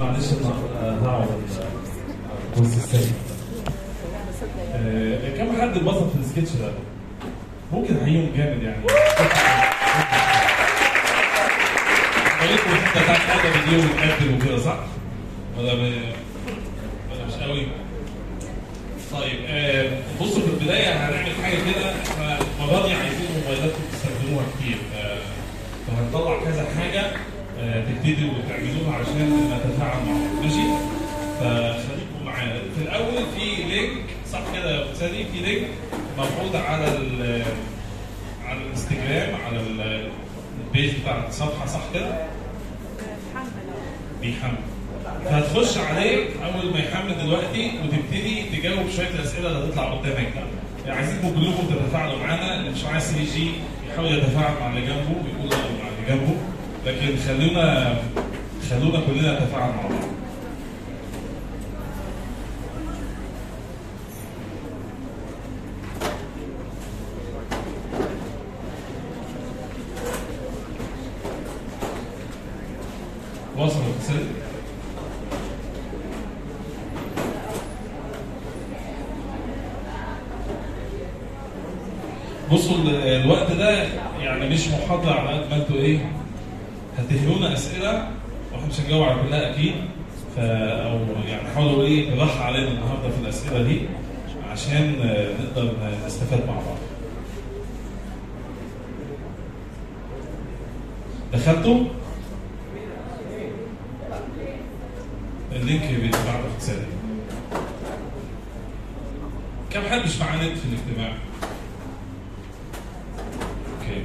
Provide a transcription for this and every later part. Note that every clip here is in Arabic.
معلش هقعد الثاني آه، كم حد اتبسط في السكتش ده؟ ممكن أحييهم جامد يعني قالتوا انت بتاعت ادب دي وتقدم وكده صح؟ ولا. ولا مش قوي؟ طيب آه، بصوا في البداية هنعمل حاجة كده المرة دي عايزين موبايلاتكم تستخدموها كتير آه، فهنطلع كذا حاجة تبتدوا وتعملوها عشان نتفاعل مع بعض. ماشي؟ فخليكم معانا في الأول في link صح كده يا أستاذ في link مفروض على ال على الإنستجرام على ال- ال page بتاع الصفحة صح كده؟ بيحمل فهتخش عليه أول ما يحمل دلوقتي وتبتدي تجاوب شوية الأسئلة اللي هتطلع قدامك ده. عايزينكم كلكم تتفاعلوا معانا اللي مش معاه سي جي يحاول يتفاعل مع اللي جنبه ويقول مع اللي جنبه. لكن خلونا خلونا كلنا نتفاعل مع بعض. وصل بصوا ال- الوقت ده يعني مش محاضرة على قد ما أنتوا إيه هتهلونا أسئلة وإحنا مش هنجاوب على كلها أكيد ف أو يعني حاولوا إيه نضحى علينا النهارده في الأسئلة دي عشان آه، نقدر نستفاد مع بعض. دخلتوا؟ اللينك بيتبعت اختصاري. كم حد مش معاه نت في الاجتماع؟ Okay.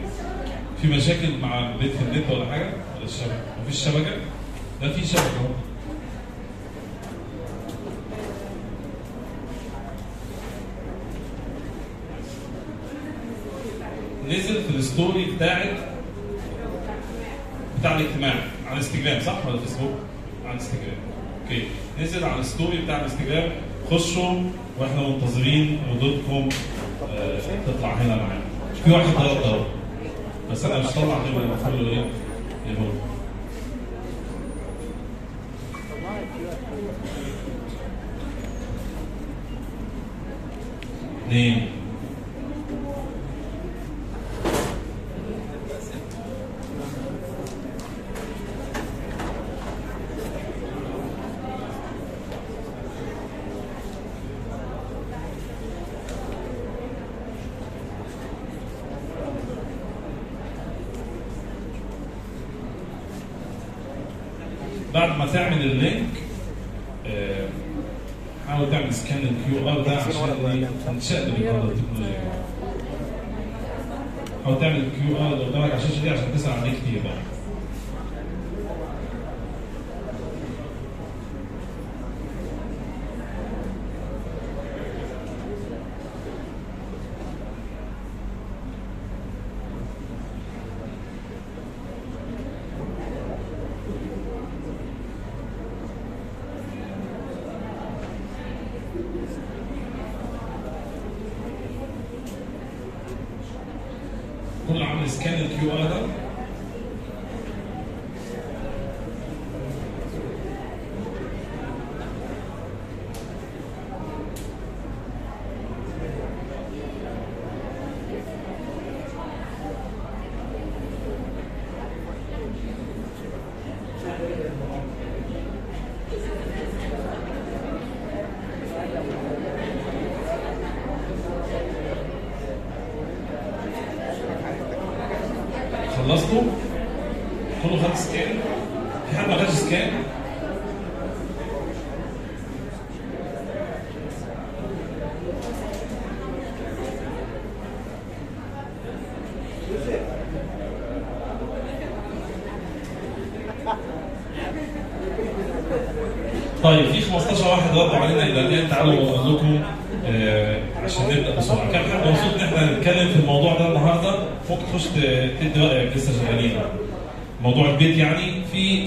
في مشاكل مع البيت في النت ولا حاجة؟ ولا الشبكه؟ مفيش شبكه؟ لا في شبكه. نزل في ال story بتاعت بتاع الاجتماع على الانستجرام صح ولا فيسبوك؟ على الانستجرام. Okay نزل على ال story بتاع الانستجرام خشوا وإحنا منتظرين ردودكم آه، تطلع هنا معانا. في واحد ضرب بس أنا مش طالع غير له إيه؟ Name.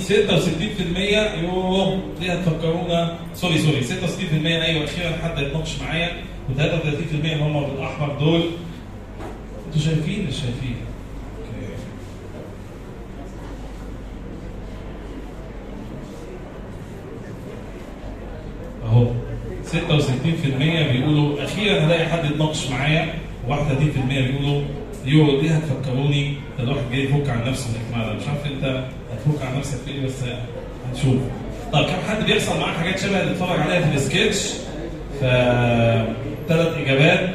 66% يوه ليه هتفكرونا؟ sorry sorry. 66% أيوه أخيرا حد يتناقش معايا. و33% اللي هم بالاحمر دول. أنتوا شايفين؟ مش شايفين؟ Okay. 66% بيقولوا أخيرا هلاقي حد يتناقش معايا. و31% بيقولوا يوه ليه هتفكروني؟ ده الواحد جاي يفك عن نفسه. مش عارف أنت هتفك عن نفسك إيه بس هنشوف. طب كم حد بيحصل معاه حاجات شبه اللي اتفرج عليها في السكتش؟ ف ثلاث إجابات.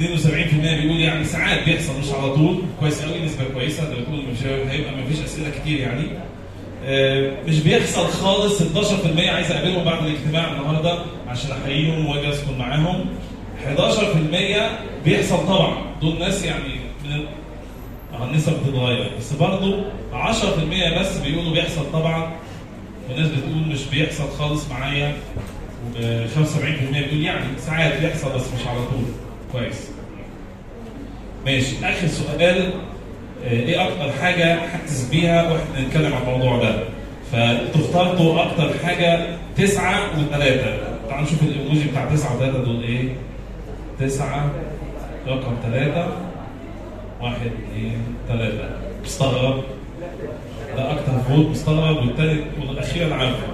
72% بيقول يعني ساعات بيحصل مش على طول. كويس قوي نسبة كويسة. ده بتقول مش هيبقى ما فيش أسئلة كتير يعني. آه، مش بيحصل خالص. 11% عايز أقابلهم بعد الاجتماع النهارده عشان أحييهم وأجي أسكن معاهم. 11% بيحصل طبعا. دول ناس يعني من آه النسب بتتغير. بس برضه 10% بس بيقولوا بيحصل طبعا. وناس بتقول مش بيحصل خالص معايا. و 75% بتقول يعني ساعات بيحصل بس مش على طول. كويس. ماشي. آخر سؤال. آه، إيه أكتر حاجة حاسس بيها وإحنا بنتكلم عن الموضوع ده؟ اخترتوا أكتر حاجة تسعة وثلاثه تعالوا نشوف الإيموجي بتاع تسعة وثلاثه دول إيه؟ تسعة رقم ثلاثة واحد اثنين ثلاثة مستغرب ده أكتر فوت مستغرب والتاني والاخير أنا عارفه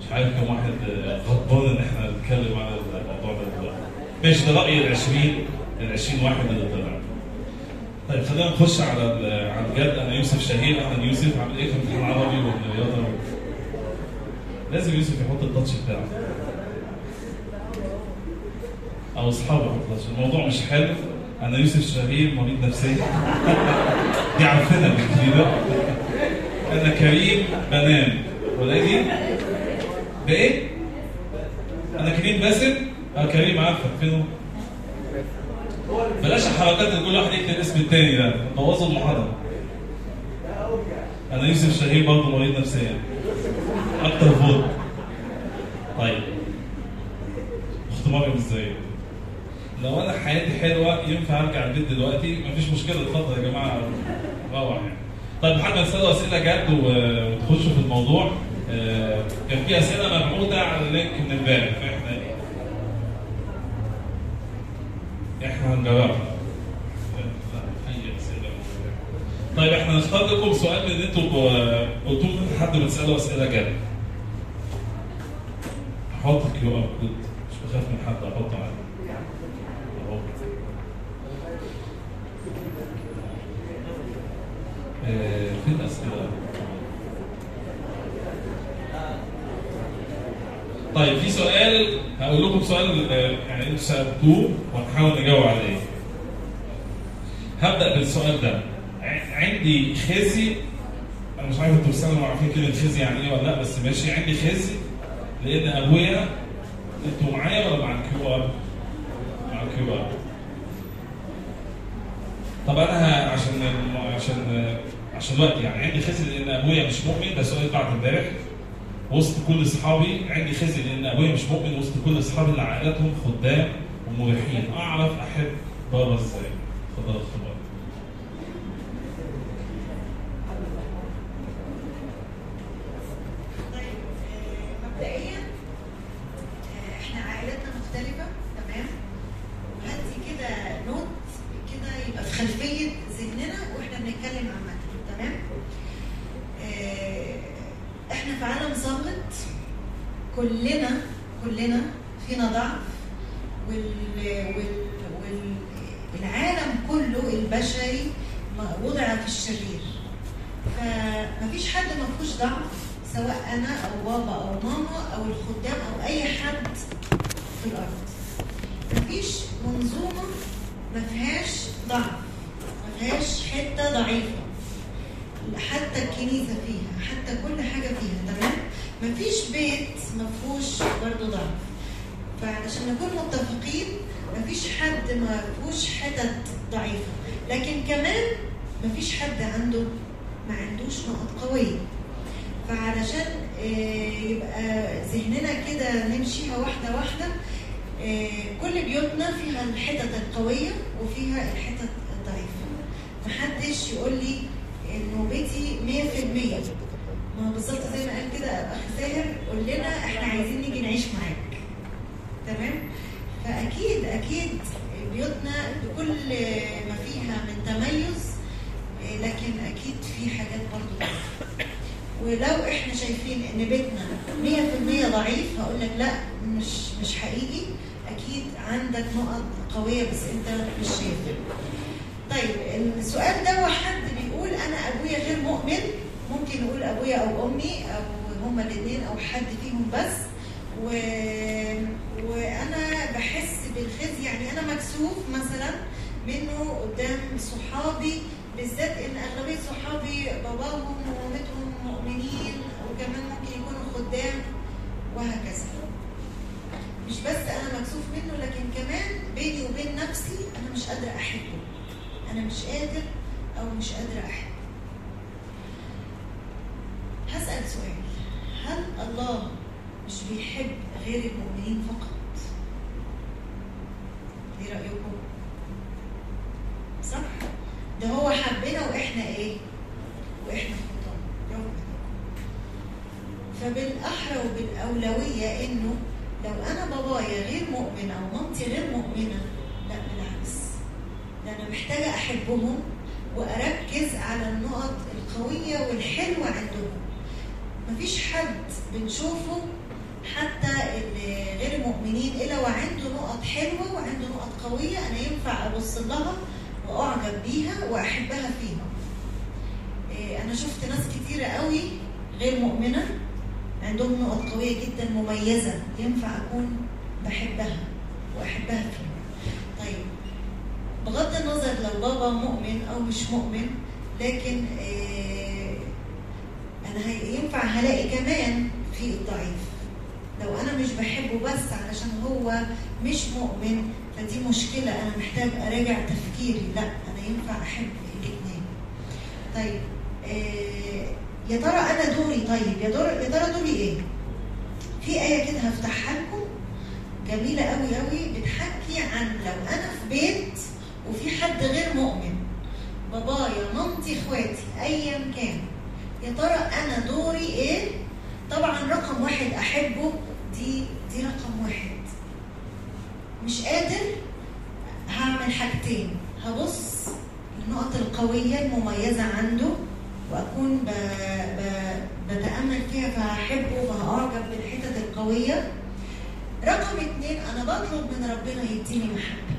مش عارف كم واحد آه، غضبان إن إحنا نتكلم عن الموضوع ده. دلوقتي ماشي ده رأي ال 20 ال 20 واحد اللي طلع. طيب خلينا نخش على على الجد. أنا يوسف شهير أهلا يوسف عامل إيه في امتحان عربي والرياضه لازم يوسف يحط التاتش بتاعه. أو أصحابه الموضوع مش حلو. أنا يوسف شهير مريض نفسي. دي عارفينها بالكده أنا كريم بنام ولكن بإيه؟ أنا كريم باسم؟ آه كريم عارفك فينه؟ بلاش الحركات اللي كل واحد يكتب اسم التاني ده. بوظوا المحاضرة. أنا يوسف شهير برضه مريض نفسيا أكتر vote. طيب. اخت مريم إزاي؟ لو أنا حياتي حلوة ينفع أرجع البيت دلوقتي؟ مفيش مشكلة اتفضل يا جماعة روح يعني. طيب لحد ما اسئله جد وتخشوا في الموضوع. آه، كان في أسئلة مبعوثه على ال link من امبارح فإحنا إيه؟ إحنا هنجربها طيب إحنا نختار لكم سؤال من اللي أنتوا قلتوا لحد ما تسالوا أسئلة جد. أحط QR code. مش بخاف من حد أحطه عادي اهو فين الاسئله طيب في سؤال هقول لكم سؤال آه، يعني أنتوا سألتوه وهنحاول نجاوب عليه. هبدأ بالسؤال ده عندي خزي أنا مش عارف أنتوا بتسألوا عارفين كلمة خزي يعني إيه ولا لأ بس ماشي عندي خزي لأن أبويا أنتوا معايا ولا مع ال QR؟ مع ال QR. طب أنا عشان عشان عشان الوقت يعني عندي خزي لأن أبويا مش مؤمن ده سؤال بعد امبارح وسط كل أصحابي. عندي خزي لأن أبويا مش مؤمن وسط كل أصحابي اللي عائلتهم خدام ومريحين. أعرف أحب بابا إزاي؟ اتفضل يا اختبار طيب آه، مبدئيا آه، إحنا عائلتنا مختلفة تمام وهدي كده نوت كده يبقى في خلفية ذهننا وإحنا بنتكلم عامة تمام آه، إحنا في عالم صامت كلنا كلنا فينا ضعف وال وال وال العالم كله البشري وضع في الشرير فمفيش حد ما فيهوش ضعف سواء أنا أو بابا أو ماما أو الخدام أو اي حد في الأرض مفيش منظومه ما فيهاش ضعف ما فيهاش حتة ضعيفه حتى الكنيسه فيها حتى كل حاجة فيها تمام مفيش بيت ما فيهوش برضه ضعف فعلشان نكون متفقين مفيش حد ما فيهوش حتت ضعيفه لكن كمان مفيش حد عنده ما عندوش نقط قويه فعلشان آه، يبقى ذهننا كده نمشيها واحدة واحدة آه، كل بيوتنا فيها الحتت القوية وفيها الحتت الضعيفة. محدش يقول لي إنه بيتي 100% ما بالظبط زي ما قال كده اخ ساهر قول لنا إحنا عايزين نيجي نعيش معاك. تمام؟ فأكيد أكيد بيوتنا بكل ما فيها من تميز آه، لكن أكيد في حاجات ضعيفة. ولو إحنا شايفين إن بيتنا 100% ضعيف هقول لك لا مش مش حقيقي. أكيد عندك نقط قوية بس أنت مش شايف. طيب السؤال ده حد بيقول أنا أبويا غير مؤمن؟ ممكن نقول أبويا أو أمي أو هما الاثنين أو حد فيهم بس. و... وأنا بحس بالخزي يعني أنا مكسوف مثلا منه قدام صحابي بالذات إن أغلبية صحابي باباهم ومامتهم مؤمنين وكمان ممكن يكونوا خدام وهكذا. مش بس أنا مكسوف منه لكن كمان بيني وبين نفسي أنا مش قادرة أحبه. أنا مش قادر أو مش قادرة أحبه. هسأل سؤال. هل الله مش بيحب غير المؤمنين فقط؟ إيه رأيكم؟ صح؟ ده هو حبنا وإحنا إيه؟ وإحنا برافو فبالأحرى وبالأولوية إنه لو أنا بابايا غير مؤمن أو مامتي غير مؤمنة لا بالعكس. ده أنا محتاجة أحبهم وأركز على النقط القوية والحلوة عندهم. مفيش حد بنشوفه حتى غير المؤمنين إلا وعنده نقط حلوة وعنده نقط قوية أنا ينفع أبص لها واعجب بيها وأحبها فيها. إيه، أنا شفت ناس كتيرة قوي غير مؤمنة عندهم نقط قوية جدا مميزة ينفع أكون بحبها وأحبها فيها. طيب بغض النظر لو بابا مؤمن أو مش مؤمن لكن إيه، أنا ينفع هلاقي كمان في الضعيف. لو أنا مش بحبه بس علشان هو مش مؤمن فدي مشكلة أنا محتاج أراجع تفكيري. لا أنا ينفع أحب الاثنين طيب آه يا ترى أنا دوري طيب؟ يا ترى يا ترى دوري إيه؟ في آية كده هفتحها لكم. جميلة قوي قوي بتحكي عن لو أنا في بيت وفي حد غير مؤمن. بابايا مامتي إخواتي ايا كان. يا ترى أنا دوري إيه؟ طبعا رقم واحد أحبه. دي دي رقم واحد. مش قادر هعمل حاجتين. هبص النقط القوية المميزة عنده وأكون ب... ب... بتأمل فيها فهحبه وهأعجب بالحتت القوية. رقم اتنين أنا بطلب من ربنا يديني محبة.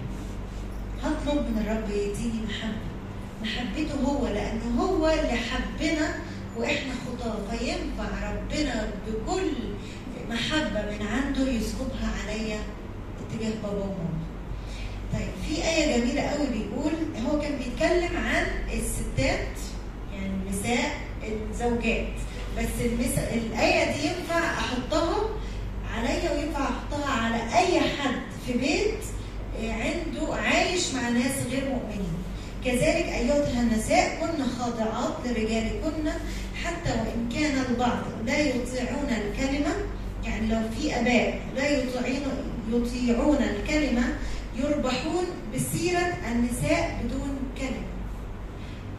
هطلب من الرب يديني محبة. محبته هو لأن هو اللي حبنا وإحنا خطاة. فينفع ربنا بكل محبة من عنده يسكبها عليا؟ اتجاه بابا وماما. طيب في آية جميلة قوي بيقول هو كان بيتكلم عن الستات يعني النساء الزوجات. بس المس... الآية دي ينفع أحطها عليا وينفع أحطها على أي حد في بيت آه، عنده عايش مع ناس غير مؤمنين. كذلك أيتها النساء كن خاضعات لرجالكن حتى وإن كان البعض لا يطيعون الكلمة يعني لو في آباء لا يطيعون يطيعون الكلمة يربحون بسيرة النساء بدون كلمة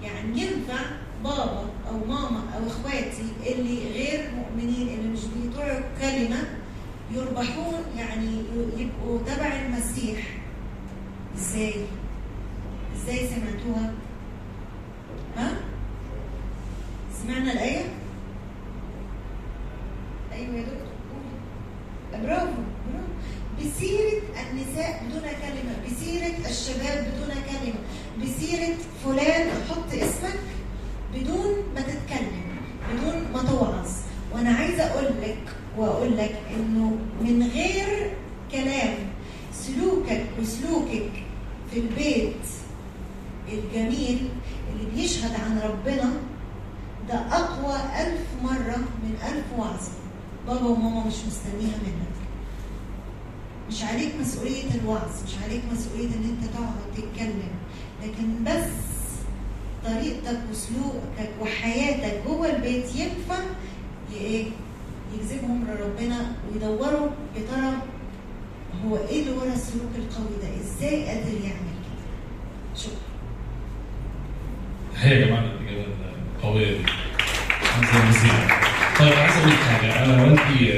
يعني ينفع بابا أو ماما أو إخواتي اللي غير مؤمنين اللي مش بيطيعوا كلمة يربحون يعني يبقوا تبع المسيح إزاي؟ إزاي سمعتوها؟ ها؟ سمعنا الآية؟ أيوة يا دكتور. برافو برافو بسيرة النساء بدون كلمة بسيرة الشباب بدون كلمة بسيرة فلان حط اسمك بدون ما تتكلم بدون ما توعظ وأنا عايزة أقول لك واقول لك إنه من غير كلام سلوكك وسلوكك في البيت الجميل اللي بيشهد عن ربنا ده أقوى ألف مرة من ألف وعظه بابا وماما مش مستنيها منك. مش عليك مسؤولية الوعظ مش عليك مسؤولية إن أنت تقعد تتكلم لكن بس طريقتك وسلوكك وحياتك جوه البيت ينفع يجذبهم لربنا ويدوروا يا ترى هو إيه اللي ورا السلوك القوي ده؟ إزاي قادر يعمل كده؟ شكرا. هي يا جماعة الاجابه القوية دي. طيب عايز أقول لك حاجة. أنا والدي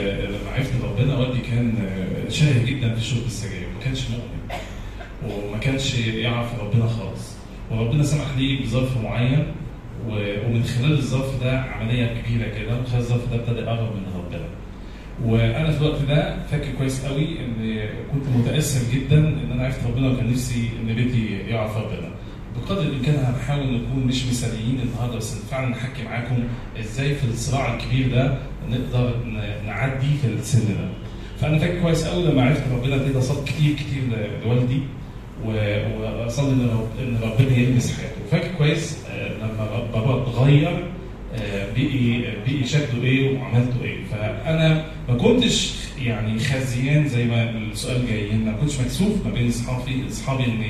عرفت ربنا والدي كان آه، شاهد جدا في شرب السجاير ما كانش مؤمن وما كانش يعرف ربنا خالص. وربنا سمح لي بظرف معين ومن خلال الظرف ده عملية كبيرة كده من خلال الظرف ده ابتدى يقرب من ربنا. وأنا في الوقت ده فاكر كويس قوي إن كنت متأثر جدا إن أنا عرفت ربنا وكان نفسي إن بيتي يعرف ربنا. بقدر الإمكان هنحاول نكون مش مثاليين النهارده بس فعلا نحكي معاكم إزاي في الصراع الكبير ده نقدر نعدي في السن ده. فأنا فاكر كويس قوي لما عرفت ربنا ابتديت اصلي كتير كتير لوالدي واصلي إن ربنا يلمس حياته. فاكر كويس آه، لما بابا اتغير آه، بقي بقي شكله إيه وعملته إيه. فأنا ما كنتش يعني خزيان زي ما السؤال جاي. ما كنتش مكسوف ما بين اصحابي إصحابي ان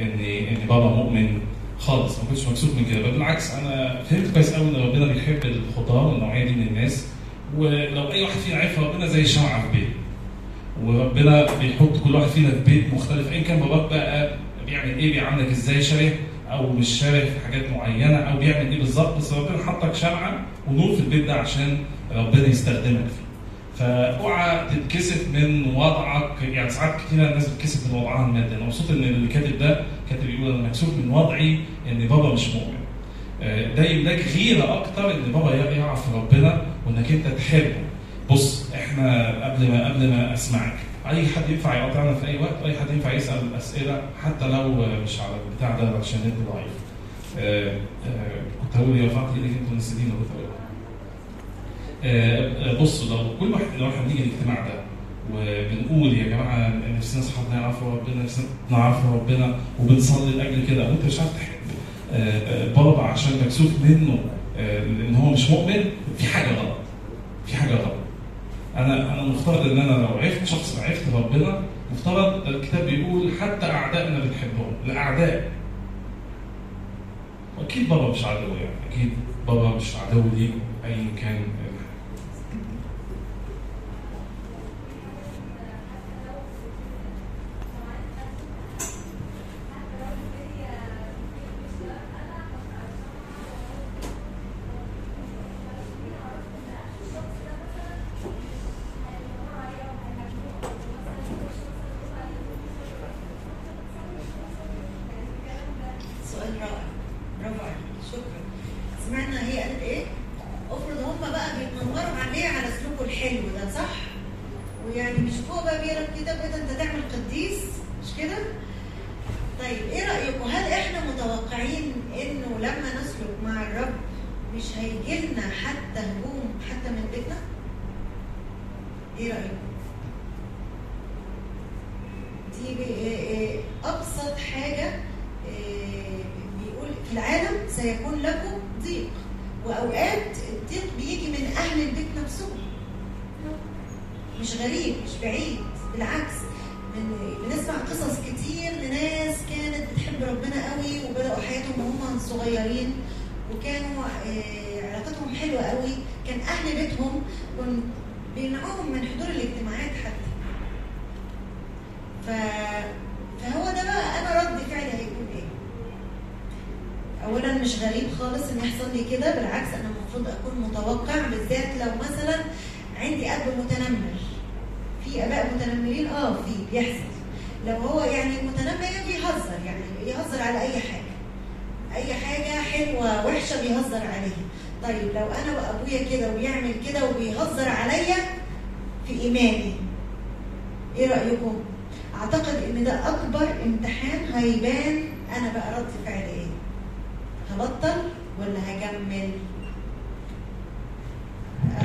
ان ان بابا مؤمن خالص. ما كنتش مكسوف من كده. بالعكس أنا فهمت كويس قوي إن ربنا بيحب الخضار والنوعية دي من الناس. ولو أي واحد فينا عارف ربنا زي شمعه في بيت وربنا بيحط كل واحد فينا في بيت مختلف ايا كان باباك بقى بيعمل إيه بيعاملك إزاي شبه أو مش شبه في حاجات معينة أو بيعمل إيه بالظبط بس ربنا حطك شمعه ونور في البيت ده عشان ربنا يستخدمك. فيه فأوعى تتكسف من وضعك يعني ساعات كتير الناس بتتكسف من وضعها المادي. أنا مبسوط إن اللي كاتب ده كاتب يقول أنا مكسوف من وضعي إن بابا مش مؤمن. ده يملاك غيرة أكتر إن بابا يعرف ربنا وإنك أنت تحبه. بص إحنا قبل ما قبل ما أسمعك أي حد ينفع يقاطعنا في أي وقت؟ أي حد ينفع يسأل أسئلة؟ حتى لو مش على البتاع ده عشان انت ضعيف آه، آه، كنت هقول يا رفعت إيدك أنتوا نسيتين كنت هقول آه، آه، بصوا لو كل واحد لو إحنا بنيجي الاجتماع ده وبنقول يا جماعة نفسنا اصحابنا يعرفوا ربنا نفسنا نعرف ربنا وبنصلي لأجل كده وأنت مش عارف تحب آه، آه، بابا عشان مكسوف منه آه، لأن هو مش مؤمن في حاجة غلط. في حاجة غلط. أنا أنا مفترض إن أنا لو عرفت شخص عرفت ربنا مفترض الكتاب بيقول حتى أعدائنا بنحبهم الأعداء. واكيد بابا مش عدو يعني أكيد بابا مش عدو ليك ايا كان.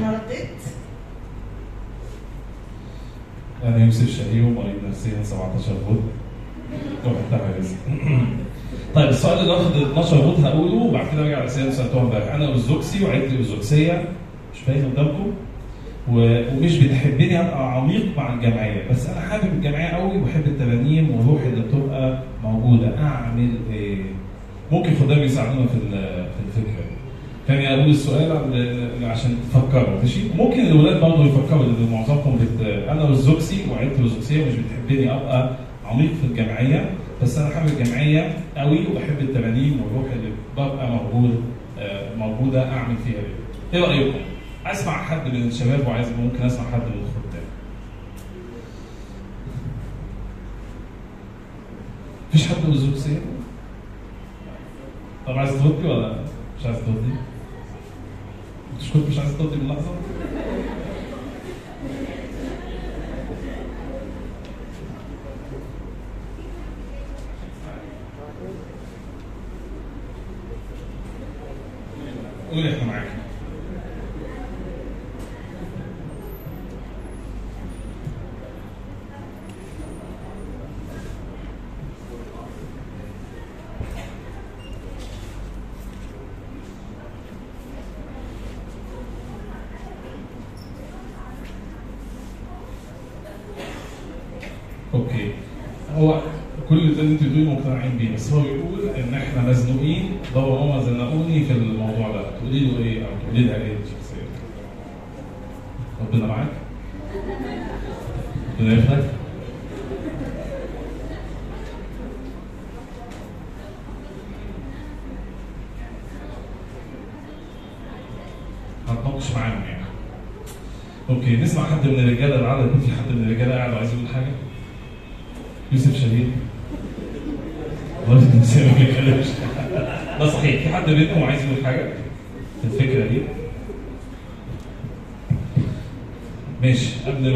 أنا أنا يوسف شهيم مريض نفسيا 17 غد. طيب السؤال اللي واخد 12 غد هقوله وبعد كده أرجع للأسئلة اللي سالتوها امبارح. أنا وزوجتي وعيلتي الزوجسيه مش باين قدامكم؟ ومش بتحبني أبقى عميق مع الجمعية. بس أنا حابب الجمعية قوي وبحب الترانيم والروح اللي بتبقى موجودة. أعمل إيه؟ ممكن خدام يساعدونا في ال- في الفكرة. كان أقول السؤال عشان تفكروا ماشي ممكن الاولاد برضه يفكروا لأن معظمكم بت... أنا وزوجتي وعيلتي الزوجسيه مش بتحبني أبقى عميق في الجمعية بس أنا حابب الجمعية قوي وبحب الترانيم والروح اللي ببقى موجود آه، موجودة أعمل فيها إيه؟ رأيكم؟ أسمع حد من الشباب وعايز ممكن أسمع حد من الخدام. مفيش حد من الزوجسيه؟ طب عايز تردي ولا مش عايز تردي؟ مش مش عايز تقضي اللحظة. قول إحنا معاك. إيه شخصيا ربنا معاك. ربنا يفتك هتناقش معاهم يعني. أوكي نسمع حد من الرجالة يكون في حد من الرجالة قاعد عايز يقول حاجة؟ يوسف الانسان ما بيتكلمش لا صحيح. في حد منكم عايز يقول حاجة في الفكرة دي ماشي قبل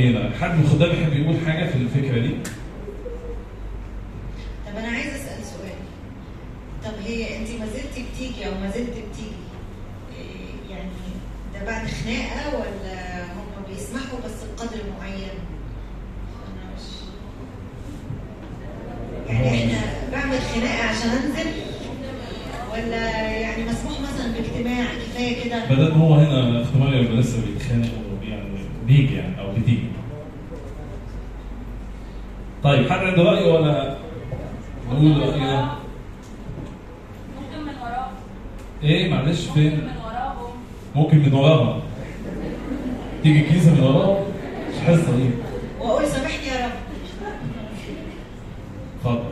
راينا حد من الخدام يحب يقول حاجة في الفكرة دي؟ طب أنا عايزة أسأل سؤال. طب هي أنت ما زلتي بتيجي أو ما زلت بتيجي إيه يعني ده بعد خناقة ولا هم بيسمحوا بس بقدر معين؟ أنا مش يعني إحنا بعمل خناقة عشان أنزل ولا يعني مسموح مثلا باجتماع كفاية كده؟ بدل هو هنا اختبار يبقى لسه بيتخانق يعني بيجي يعني أو بتيجي. طيب حد عنده رأي ولا نقول راينا ممكن من وراهم إيه معلش ممكن فين؟ من وراهم ممكن من وراها تيجي الكنيسة من وراها مش حصة دي واقول سامحني يا رب اتفضل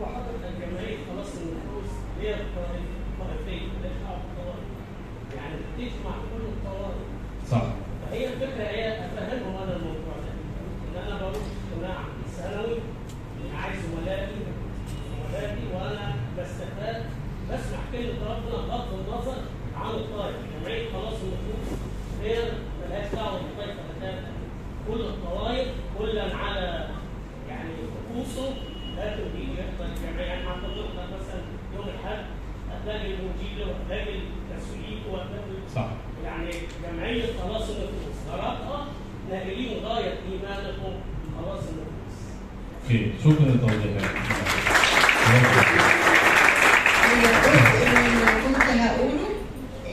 هو حضرتك الجمعيه خلاص النفوس هي الطائفين مالهاش دعوه بالطوائف يعني بتجمع كل الطوائف صح فهي الفكرة هي افهمهم أنا الموضوع ده ان أنا بروح اجتماع ثانوي عايز زملائي زملائي وأنا بستفاد بسمع كلمه ربنا بغض النظر عن الطائف جمعيه خلاص النفوس هي مالهاش دعوه بالطائفه بتاتا كل الطوائف كلا على يعني طقوسه لكن بيجي يحضر الجمعيه يعني حتى تحضر مثلا يوم الاحد هتلاقي المنجيل وهتلاقي التسويق وهتلاقي صح يعني جمعية خلاص النفوس غرضها نائلين غاية إيمانكم خلاص النفوس أوكي شكرا للتوضيحات هي الجزء اللي كنت هقوله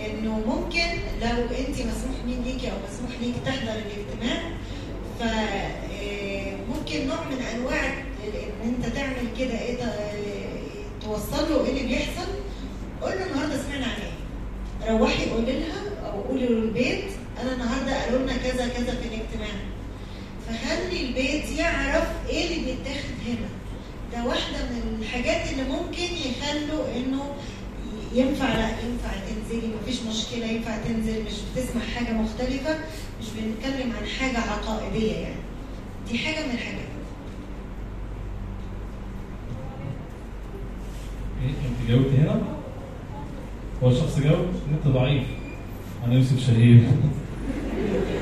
انه ممكن لو انت مسموح مين ليكي أو مسموح ليكي تحضر الاجتماع ف آه، ممكن نوع من انواع ان انت تعمل كده إيه ت- توصل له إيه اللي بيحصل قول له النهارده سمعنا عن إيه روحي قولي لها أو قولي للبيت أنا النهارده قالوا لنا كذا كذا في الاجتماع فخلي البيت يعرف إيه اللي بيتاخد هنا ده واحدة من الحاجات اللي ممكن يخلوا انه ينفع لا ينفع تنزلي مفيش مشكلة ينفع تنزل مش بتسمع حاجة مختلفة مش بنتكلم عن حاجة عقائدية يعني دي حاجة من الحاجات إيه انت جاوبت هنا؟ هو انت ضعيف. أنا يوسف شهير.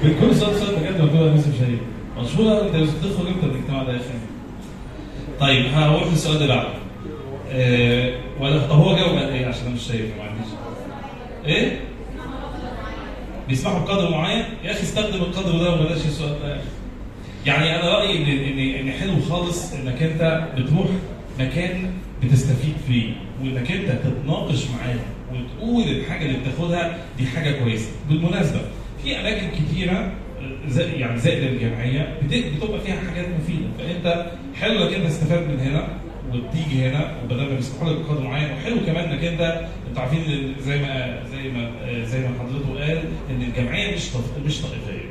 بكل سؤال سؤال بجد مكتوب أنا يوسف شهير. مشهورة أنت يوسف تدخل إمتى الاجتماع ده يا أخي؟ طيب هروح للسؤال اللي بعده. آه ولا هو جاوب قال إيه؟ عشان أنا مش شايف ما عنديش. إيه؟ بيسمحوا بقدر معين؟ يا أخي استخدم القدر ده وبلاش السؤال ده يا أخي. يعني أنا رأيي ان ان ان حلو خالص إنك أنت بتروح مكان بتستفيد فيه وإنك أنت تتناقش معاهم وتقول الحاجة اللي بتاخدها دي حاجة كويسة. بالمناسبة في أماكن كتيرة زي يعني زائد الجمعيه بت- بتبقى فيها حاجات مفيدة. فانت حلو انك انت تستفاد من هنا وتيجي هنا وبدل ما بيسمحوا لك بقدر معين. وحلو كمان إنك أنت أنتوا عارفين زي ما زي ما زي ما حضرته قال إن الجمعيه مش طف- مش طائفية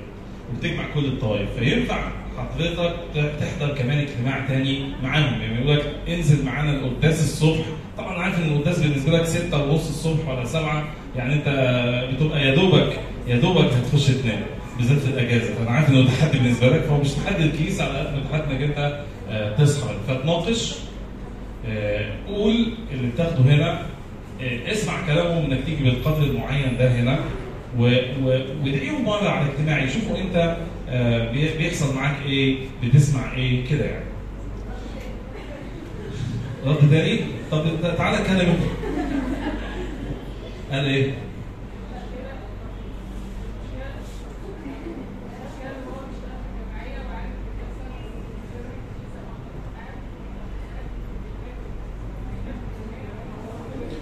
وبتجمع كل الطوائف. فينفع حضرتك تحضر كمان اجتماع تاني معاهم. يعني يقول لك انزل معانا القداس الصبح. طبعا عارف إن القداس بالنسبة لك 6 ونص الصبح ولا 7 يعني أنت بتبقى يا دوبك يا دوبك هتخش تنام بالذات في الأجازة. فانا عارف إنه تحدي بالنسبة لك فهو مش تحدي الكيس على قد ما تحدي إنك أنت آه، تسهر. فتناقش آه، قول اللي بتاخده هنا آه، اسمع كلامهم إنك تيجي بالقدر المعين ده هنا وادعيهم مرة على الاجتماع يشوفوا أنت بيحصل معاك إيه؟ بتسمع إيه؟ كده يعني. رد تاني؟ طب تعالى اتكلم أنت. قال إيه؟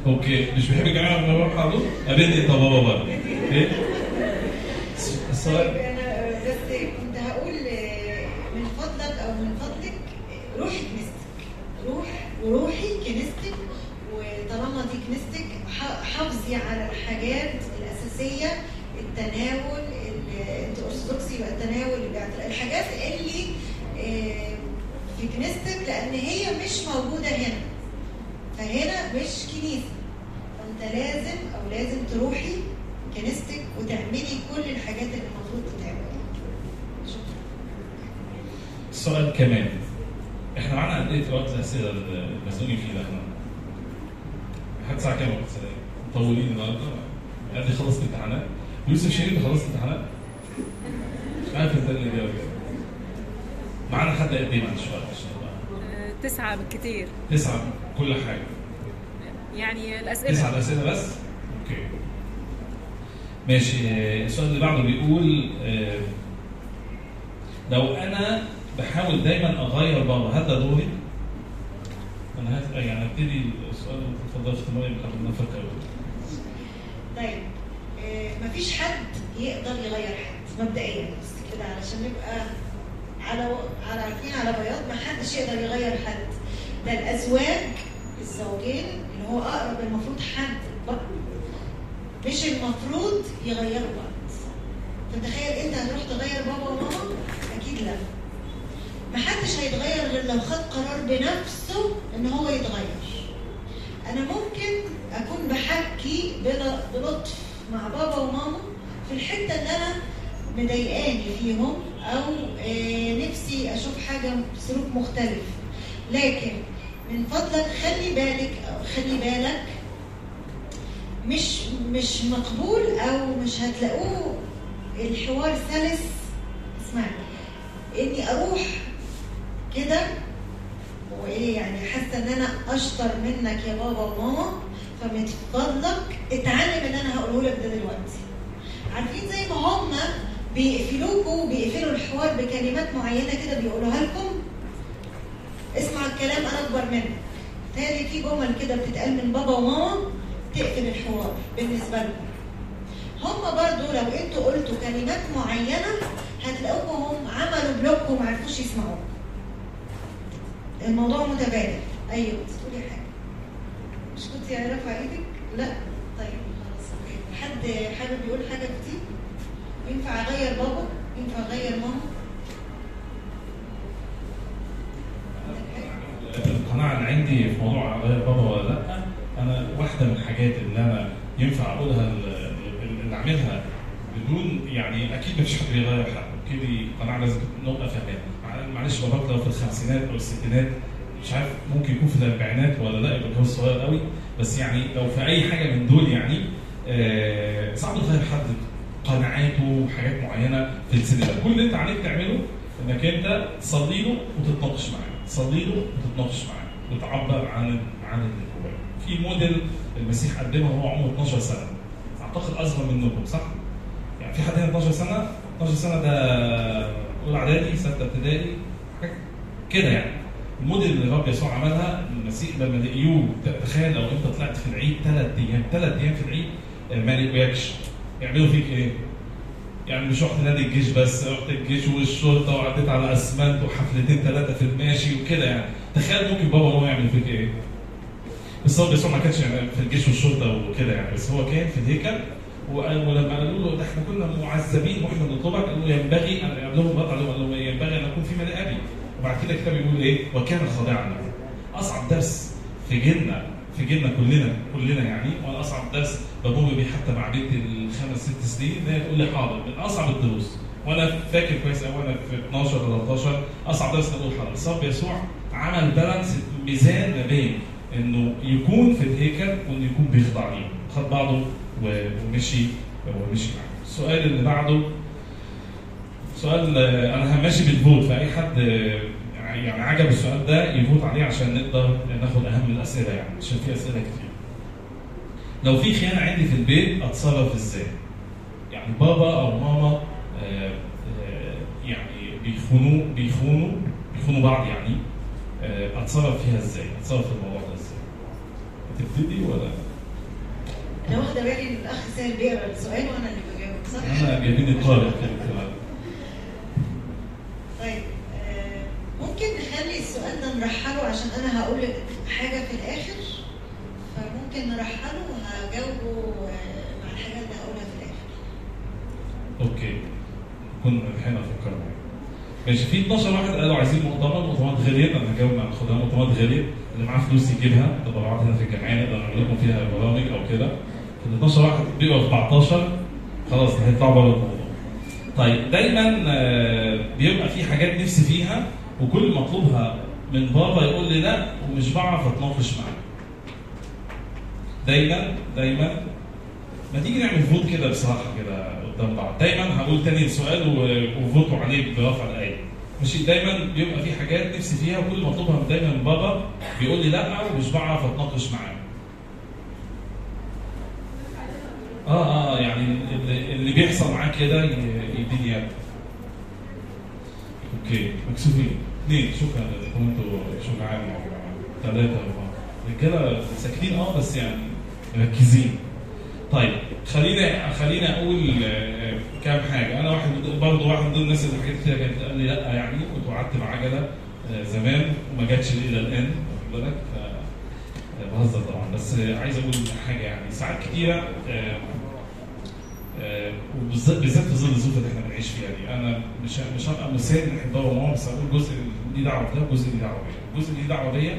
أوكي. مش بيحب الجماعة لما بروح حاضر قابلني أنت بابا بقى. إيه؟ السؤال؟ روح وروحي كنيستك وطالما دي كنيستك حافظي على الحاجات الأساسية التناول ال- انت ارثوذكسي يبقى التناول الحاجات اللي في كنيستك لأن هي مش موجودة هنا. فهنا مش كنيسة. فأنت لازم أو لازم تروحي كنيستك وتعملي كل الحاجات اللي المفروض تتعمل. شكرا. السؤال كمان. إحنا معانا قد إيه في وقت الأسئلة المسؤولين فيه ده إحنا؟ لحد الساعة كام وقت؟ مطولين النهارده؟ قد خلصت امتحانات؟ يوسف شريف خلصت امتحانات؟ مش عارف أنت اللي جاوب معانا حد قد إيه معلش بقى عشان بقى. آه، تسعة بالكتير تسعة كل حاجة يعني تسعة الأسئلة الأسئلة بس؟ أوكي ماشي آه، السؤال اللي بعده بيقول آه، لو أنا بحاول دايما أغير بابا هل ده دوري؟ أنا هت... يعني هبتدي السؤال اتفضل في مريم قبل ما أفكر طيب آه، مفيش حد يقدر يغير حد مبدئيا بس كده علشان نبقى على على عارفين على بياض. ما حدش يقدر يغير حد. ده الأزواج الزوجين اللي هو أقرب المفروض حد بقى. مش المفروض يغيروا بعض. فتخيل أنت هتروح تغير بابا وماما؟ أكيد لا. محدش هيتغير غير لو خد قرار بنفسه إن هو يتغير. أنا ممكن أكون بحكي بل- بلطف مع بابا وماما في الحتة اللي أنا مضايقاني فيهم أو آه، نفسي أشوف حاجة سلوك مختلف. لكن من فضلك خلي بالك أو خلي بالك مش مش مقبول أو مش هتلاقوه. الحوار سلس. اسمعني. إني أروح كده. وإيه يعني حاسة إن أنا أشطر منك يا بابا وماما فمن فضلك اتعلم اللي أنا هقوله لك ده دلوقتي. عارفين زي ما هم بيقفلوكوا وبيقفلوا الحوار بكلمات معينة كده بيقولوها لكم؟ اسمع الكلام أنا أكبر منك. تالي في جمل كده بتتقال من بابا وماما تقفل الحوار بالنسبة لكم هم برضو لو أنتوا قلتوا كلمات معينة هتلاقوكم هم عملوا بلوك وما عرفوش يسمعوك الموضوع متبادل. أيوه تقولي حاجة. مش كنت يعني رافعة إيدك؟ لا. طيب خلاص حد حابب يقول حاجة دي ينفع أغير بابا؟ ينفع أغير ماما؟ القناعة اللي عندي في موضوع غير بابا ولا لأ أنا واحدة من الحاجات اللي أنا ينفع أقولها ال- ال- اللي أعملها بدون يعني أكيد مفيش حد بيغير حد كده قناعة لازم نبقى فاهمين معلش باباك لو في الخمسينات أو الستينات مش عارف ممكن يكون في الأربعينات ولا لأ يبقى هو صغير قوي. بس يعني لو في أي حاجة من دول يعني آه، صعب تغير حد قناعاته وحاجات معينة في السن ده. كل اللي أنت عليك تعمله إنك أنت تصلي له وتتناقش معاه تصلي له وتتناقش معاه وتعبر عن عن اللي جواه في موديل المسيح قدمه وهو عمره 12 سنة. أعتقد أصغر منكم صح؟ يعني في حد هنا 12 سنة؟ 12 سنة ده أولى إعدادي ستة ابتدائي كده يعني. الموديل اللي الرب يسوع عملها المسيح لما لقيوه تخيل لو انت طلعت في العيد ثلاث أيام ثلاث أيام في العيد ما لقيوكش يعملوا فيك إيه؟ يعني مش رحت نادي الجيش بس رحت الجيش والشرطة وعديت على أسمنت وحفلتين ثلاثة في الماشي وكده يعني. تخيل ممكن بابا وماما يعمل فيك إيه؟ بس هو يسوع ما كانش يعني في الجيش والشرطة وكده يعني. بس هو كان في الهيكل ولما قالوا له ده إحنا كنا معذبين وإحنا بنطلبك قالوا ينبغي ان قال لهم بطل قال لهم ينبغي أن أكون في ملء أبي. وبعد كده الكتاب يقول إيه؟ وكان خاضعا له. أصعب درس في جيلنا في جيلنا كلنا كلنا يعني وأنا أصعب درس بمر بيه حتى مع بنتي الخمس ست سنين ان هي تقول لي حاضر. من أصعب الدروس. وأنا فاكر كويس قوي وأنا في 12 13 أصعب درس أقول حاضر. رب يسوع عمل بالانس ميزان ما بين إنه يكون في الهيكل وإنه يكون بيخضع ليه. خد بعضه ومشي ومشي معاه. السؤال اللي بعده سؤال آه، أنا هماشي بالفوت فأي حد آه، يعني عجب السؤال ده يفوت عليه عشان نقدر ناخد أهم الأسئلة يعني عشان في أسئلة كتير. لو في خيانه عندي في البيت أتصرف إزاي؟ يعني بابا أو ماما آه، يعني بيخونوا بيخونوا بيخونوا بعض يعني أتصرف فيها إزاي؟ أتصرف في الموضوع ده إزاي؟ هتبتدي ولا؟ أنا واخده بالي ان الأخ سهل بيقرأ السؤال وأنا اللي بجاوب صح؟ أنا جايبيني قارئ كده طيب آه، ممكن نخلي السؤال ده نرحله عشان أنا هقول حاجة في الآخر؟ فممكن نرحله وهجاوبه آه، مع الحاجة اللي هقولها في الآخر. أوكي. نكون الحين فكرنا. ماشي. في 12 واحد قالوا عايزين مؤتمر مؤتمرات غالية. أنا هجاوب ناخدها خدها مؤتمرات غالية. اللي معاه فلوس يجيبها. تبرعاتها في الجمعيه نقدر نعمل لكم فيها برامج أو كده. ال 12 واحد بيبقى 14 خلاص هيطلعوا بره. طيب دايما آه، بيبقى في حاجات نفسي فيها وكل ما أطلبها من بابا يقول لي لا ومش بعرف أتناقش معاه. دايما دايما. ما تيجي نعمل vote كده بصراحة كده قدام بعض. دايما هقول تاني السؤال وفوتوا عليه برفع الإيد. ماشي؟ دايما بيبقى في حاجات نفسي فيها وكل ما أطلبها دايما من بابا بيقول لي لا ومش بعرف أتناقش معاه. آه آه يعني اللي, بيحصل معاه كده يديني يد okay مكسوفين. اثنين شكرا. لكم أنتوا شجعان ثلاثة أربعة. رجالة ساكتين آه بس يعني مركزين. طيب خلينا خلينا أقول آه، كام حاجة. أنا واحد برضه واحد من ضمن الناس اللي حاجات كتير كانت قال لي لأ يعني كنت وعدت بعجله آه، زمان وما جاتش إلى الآن واخد بالك؟ بهزر طبعا بس عايز أقول حاجة يعني. ساعات كتيرة آه، آه، وبالذات بالذات في ظل الظروف اللي إحنا بنعيش فيها دي. أنا مش مش هبقى مثال ناحيه بابا وماما بس هقول جزء ليه دعوة بده وجزء ليه دعوة بيا. الجزء ليه دعوة بيا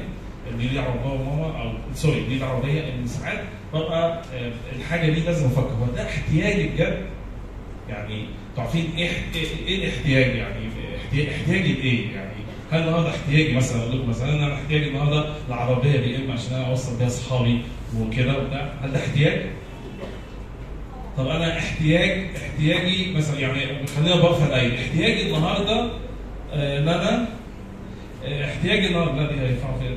اللي ليه دعوة بابا وماما أو sorry ليه دعوة بيا إن ساعات ببقى آه، الحاجة دي لازم أفكر. هو ده احتياجي بجد؟ يعني أنتوا عارفين إيه إيه الاحتياج يعني؟ احتياج احتياجي لإيه يعني؟ هل النهارده احتياجي مثلا أقول لكم مثلا أنا احتياجي النهارده لعربيه BM عشان أنا أوصل بيها اصحابي وكده وبتاع هل ده احتياج؟ طب أنا احتياج احتياجي مثلا يعني خلينا برفع الإيد احتياجي النهارده آه، ان أنا آه، احتياجي النهارده لا دي هينفعوا فيها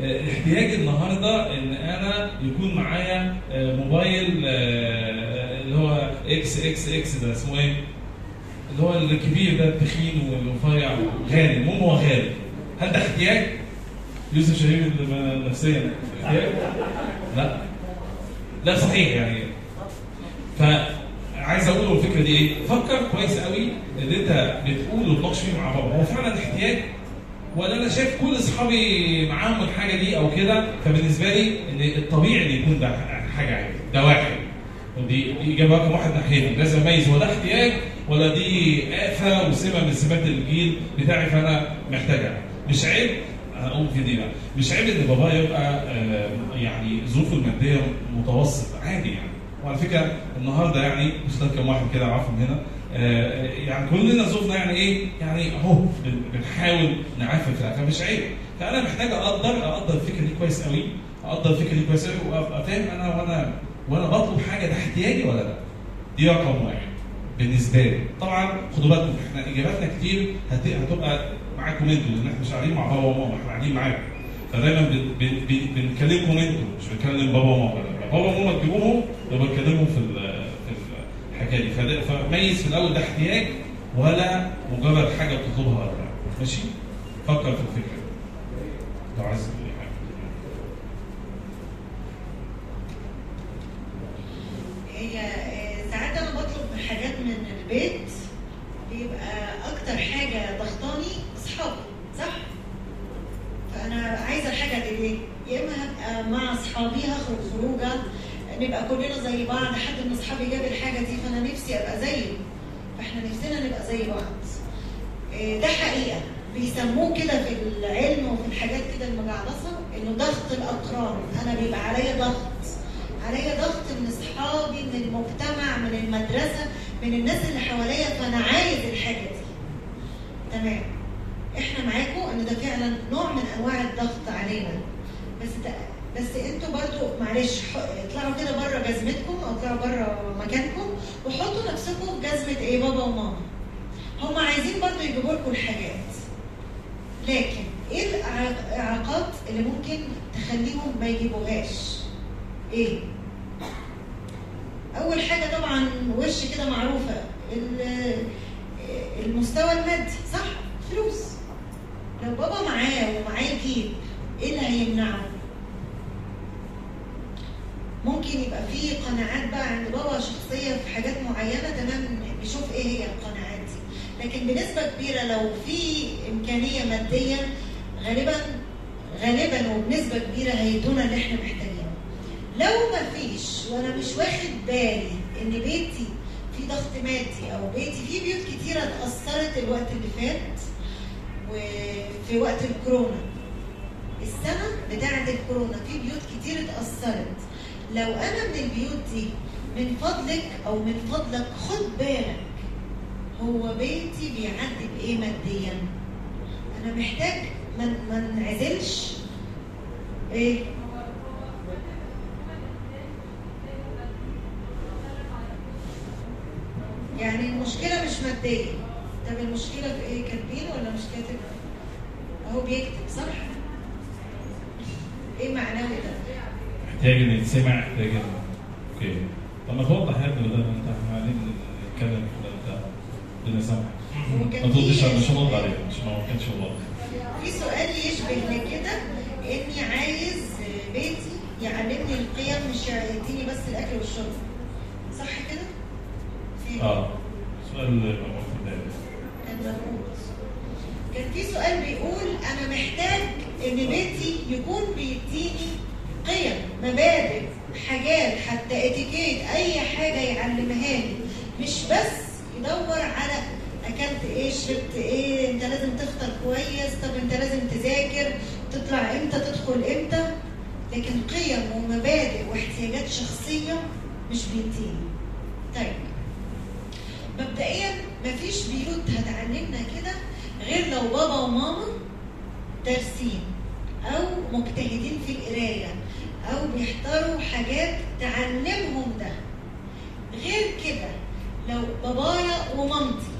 آه، احتياجي النهارده إن أنا يكون معايا آه، موبايل آه، اللي هو إكس إكس إكس ده اسمه إيه؟ اللي هو الكبير ده التخين والرفيع غالي المهم هو غالي. هل ده احتياج؟ يوسف شهير نفسيا. احتياج؟ لا. لا صحيح يعني. فعايز أقول له الفكرة دي إيه؟ فكر كويس قوي اللي أنت بتقوله وتناقش فيه مع بابا هو فعلا احتياج؟ ولا أنا شايف كل أصحابي معاهم الحاجة دي أو كده؟ فبالنسبة لي إن الطبيعي إن يكون ده حاجة عادي ده واحد. دي إجابة رقم واحد ناحيتي لازم اميز هو ده احتياج ولا دي آفة وسمة من سمات الجيل بتاعي فأنا محتاجها؟ مش عيب هقول دي بقى. مش عيب إن بابا يبقى آه، يعني ظروفه المادية متوسط عادي يعني. وعلى فكرة النهارده يعني مش كم واحد كده عارفهم هنا آه، يعني كلنا ظروفنا يعني إيه؟ يعني أهو بن- بنحاول نعافر في مش عيب. فأنا محتاج أقدر أقدر الفكرة دي كويس قوي أقدر الفكرة دي كويس قوي وأبقى فاهم أنا وأنا وأنا بطلب حاجة ده احتياجي ولا لأ؟ دي رقم واحد. بالنسبة لي. طبعا خدوا بالكم إحنا إجاباتنا كتير هت- هتبقى معاكم أنتوا لأن إحنا مش قاعدين مع بابا وماما إحنا قاعدين معاكم فدايما بن- بن- بن- بنكلمكم أنتوا مش بنكلم بابا وماما. بابا وماما تجيبوهم يبقى بنكلمهم في ال- في الحكاية دي. فميز في الأول ده احتياج ولا مجرد حاجة بتطلبها ولا لأ. ماشي؟ فكر في الفكرة. لو عايز تقول أي حاجة هي آه، ساعات أنا بطلب حاجات من البيت بيبقى أكتر حاجة ضغطاني أصحابي صح؟ فأنا عايزة الحاجة دي ليه؟ يا إما هبقى مع أصحابي هخرج خروجة نبقى كلنا زي بعض حد من أصحابي جاب الحاجة دي فأنا نفسي أبقى زيه. فإحنا نفسنا نبقى زي بعض. آه، ده حقيقة. بيسموه كده في العلم وفي الحاجات كده المجعلصة إنه ضغط الأقران. أنا بيبقى عليا ضغط. عليا ضغط من اصحابي من المجتمع من المدرسة من الناس اللي حواليا فأنا عايز الحاجة دي. تمام. إحنا معاكم إن ده فعلا نوع من أنواع الضغط علينا. بس بس أنتوا برضو معلش اطلعوا كده بره جزمتكم أو اطلعوا بره مكانكم وحطوا نفسكم في جزمة إيه بابا وماما. هم عايزين برضو يجيبوا لكم الحاجات. لكن إيه الاعاقات اللي ممكن تخليهم ما يجيبوهاش؟ إيه؟ أول حاجة طبعا وش كده معروفة ال- المستوى المادي صح؟ فلوس. لو بابا معاه ومعاه يجيب إيه اللي هيمنعه ممكن يبقى في قناعات بقى عند بابا شخصيه في حاجات معينة تمام؟ بيشوف إيه هي القناعات دي. لكن بنسبة كبيرة لو في إمكانية ماديا غالبا غالبا وبنسبة كبيرة هيدونا اللي إحنا محتاجينه. لو ما فيش وأنا مش واخد بالي ان بيتي في ضغط مادي أو بيتي في بيوت كتيرة اتأثرت الوقت اللي فات وفي وقت الكورونا السنة بتاعة الكورونا في بيوت كتير اتأثرت. لو أنا من البيوت دي من فضلك أو من فضلك خد بالك هو بيتي بيعدي بإيه ماديا؟ أنا محتاج ما ما نعزلش إيه؟ يعني المشكلة مش مادية. طب المشكلة في إيه؟ كاتبين ولا مش كاتب؟ أهو بيكتب صح؟ إيه معناه ده؟ محتاج ان يتسمع محتاج ان أوكي. طب ما توضح يا ابني ده أنت إحنا قاعدين نتكلم في ده ربنا يسامحك وكان ما تردش مش هنرد عليك. مش ما كانش واضح. في سؤال يشبه لكده إني عايز بيتي يعلمني القيم مش يديني بس الأكل والشرب. صح كده؟ آه سؤال كان في سؤال بيقول أنا محتاج إن بيتي يكون بيديني قيم مبادئ حاجات حتى اتيكيت أي حاجة يعلمها لي. مش بس يدور على أكلت إيه شربت إيه أنت لازم تفطر كويس طب أنت لازم تذاكر تطلع إمتى تدخل إمتى؟ لكن قيم ومبادئ واحتياجات شخصية مش بيديني. طيب مبدئيا مفيش بيوت هتعلمنا كده غير لو بابا وماما دارسين أو مجتهدين في القراية أو بيحضروا حاجات تعلمهم ده. غير كده لو بابايا ومامتي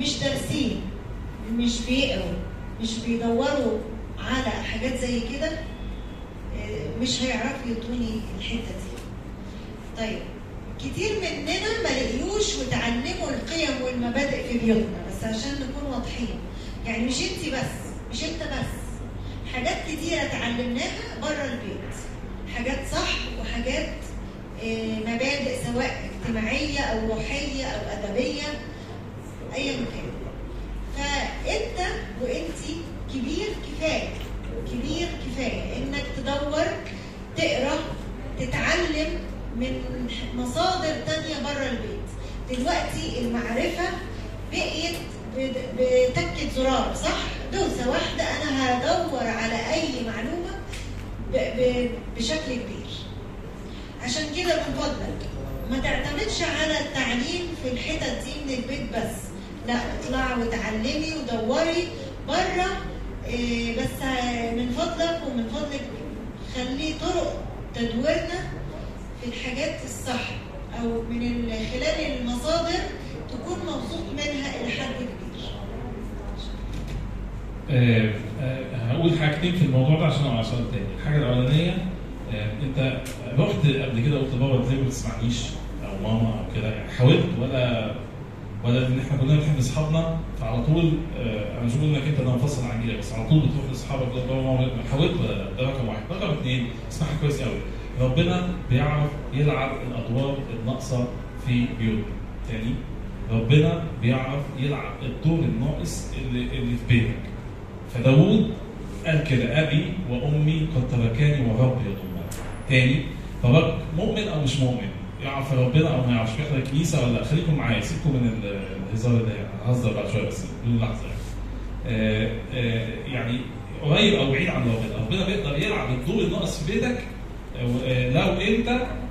مش دارسين مش بيقروا مش بيدوروا على حاجات زي كده آه، مش هيعرفوا يدوني الحتة دي. طيب كتير مننا ما لقيوش وتعلموا القيم والمبادئ في بيوتنا بس عشان نكون واضحين. يعني مش انت بس مش انت بس. حاجات كتيرة اتعلمناها بره البيت. حاجات صح وحاجات آه، مبادئ سواء اجتماعية أو روحية أو أدبية أيا كان. فأنت وأنتي كبير كفاية كبير كفاية إنك تدور تقرأ تتعلم من مصادر تانية بره البيت. دلوقتي المعرفة بقيت بتكة زرار صح؟ دوسة واحدة أنا هدور على أي معلومة بشكل كبير. عشان كده من فضلك ما تعتمدش على التعليم في الحتت دي من البيت بس. لا اطلعي وتعلمي ودوري بره إيه، بس من فضلك ومن فضلك خلي طرق تدويرنا الحاجات الصح أو من ال- خلال المصادر تكون مبسوط منها إلى حد كبير آه، آه، هقول حاجتين في الموضوع ده عشان سؤال تاني. الحاجة الأولانية آه، أنت رحت قبل كده قلت بابا إزاي ما بتسمعنيش أو ماما أو كده؟ يعني حاولت ولا ولا إن إحنا كلنا بنحب أصحابنا؟ فعلى طول آه، أنا مش بقول إنك أنت ده منفصل عن جيلك بس على طول بتروح لأصحابك بابا ماما حاولت ولا لأ؟ ده رقم واحد. رقم اثنين اسمعها كويس قوي ربنا بيعرف يلعب الأدوار الناقصة في بيوتنا تاني ربنا بيعرف يلعب الدور الناقص اللي, اللي في بيتك. فداوود قال كده أبي وأمي قد تركاني وغرب يضمني تاني فرب مؤمن أو مش مؤمن؟ يعرف ربنا أو ما يعرفش؟ بيحضر الكنيسه ولا؟ لا خليكم معايا سيبكم من ال- الهزار ده يعني. هزر بعد شوية بس بدون لحظة يعني. آه، آه، يعني قريب أو بعيد عن ربنا. ربنا بيقدر يلعب الدور الناقص في بيتك لو انت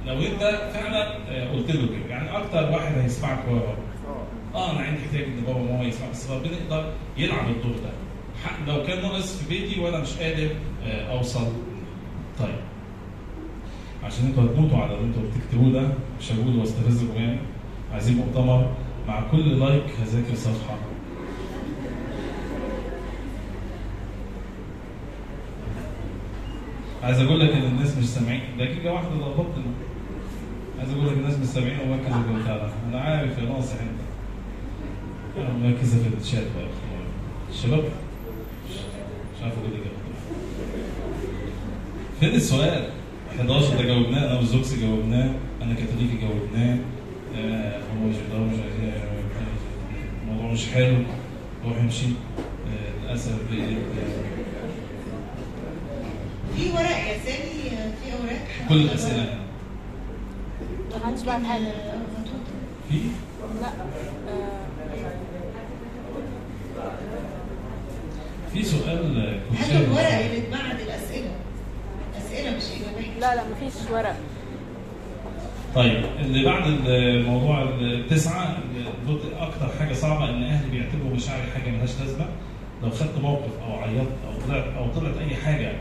لو انت فعلا آه، قلت له كده. يعني أكتر واحد هيسمعك هو ربنا آه أنا عندي احتياج إن بابا وماما يسمع بس ربنا يقدر يلعب الدور ده. لو كان ناقص في بيتي وأنا مش قادر آه، أوصل. طيب. عشان أنتوا هتموتوا على اللي أنتوا بتكتبوه ده مش هقول واستفزكم يعني. عايزين مؤتمر مع كل لايك هذاكر صفحة. عايز أقول لك إن الناس مش سامعين. دقيقة واحدة ظبطت عايز أقول لك الناس مش سامعين. في البتاع ده أنا عارف يا ناصح انت أنا مركزه في الشات بقى. الشباب مش عارف أقول لك. فين السؤال؟ 11 ده جاوبناه. أنا والزوكسي جاوبناه. أنا كاثوليكي جاوبناه. آه، هو مش ده مش عايزين الموضوع مش حلو. روح امشي آه، للأسف. في ورق يا سامي في أوراق؟ كل الأسئلة. ما حدش بعت حاجة. في؟ لا. في سؤال هاتوا شايفه. الورق اللي اتبعت الأسئلة. أسئلة مش إجابات. لا لا مفيش ورق. طيب اللي بعد الموضوع التسعة أكتر حاجة صعبة إن أهلي بيعتبروا مشاعري حاجة ملهاش لازمة. لو خدت موقف أو عيطت أو طلعت أو طلعت أي حاجة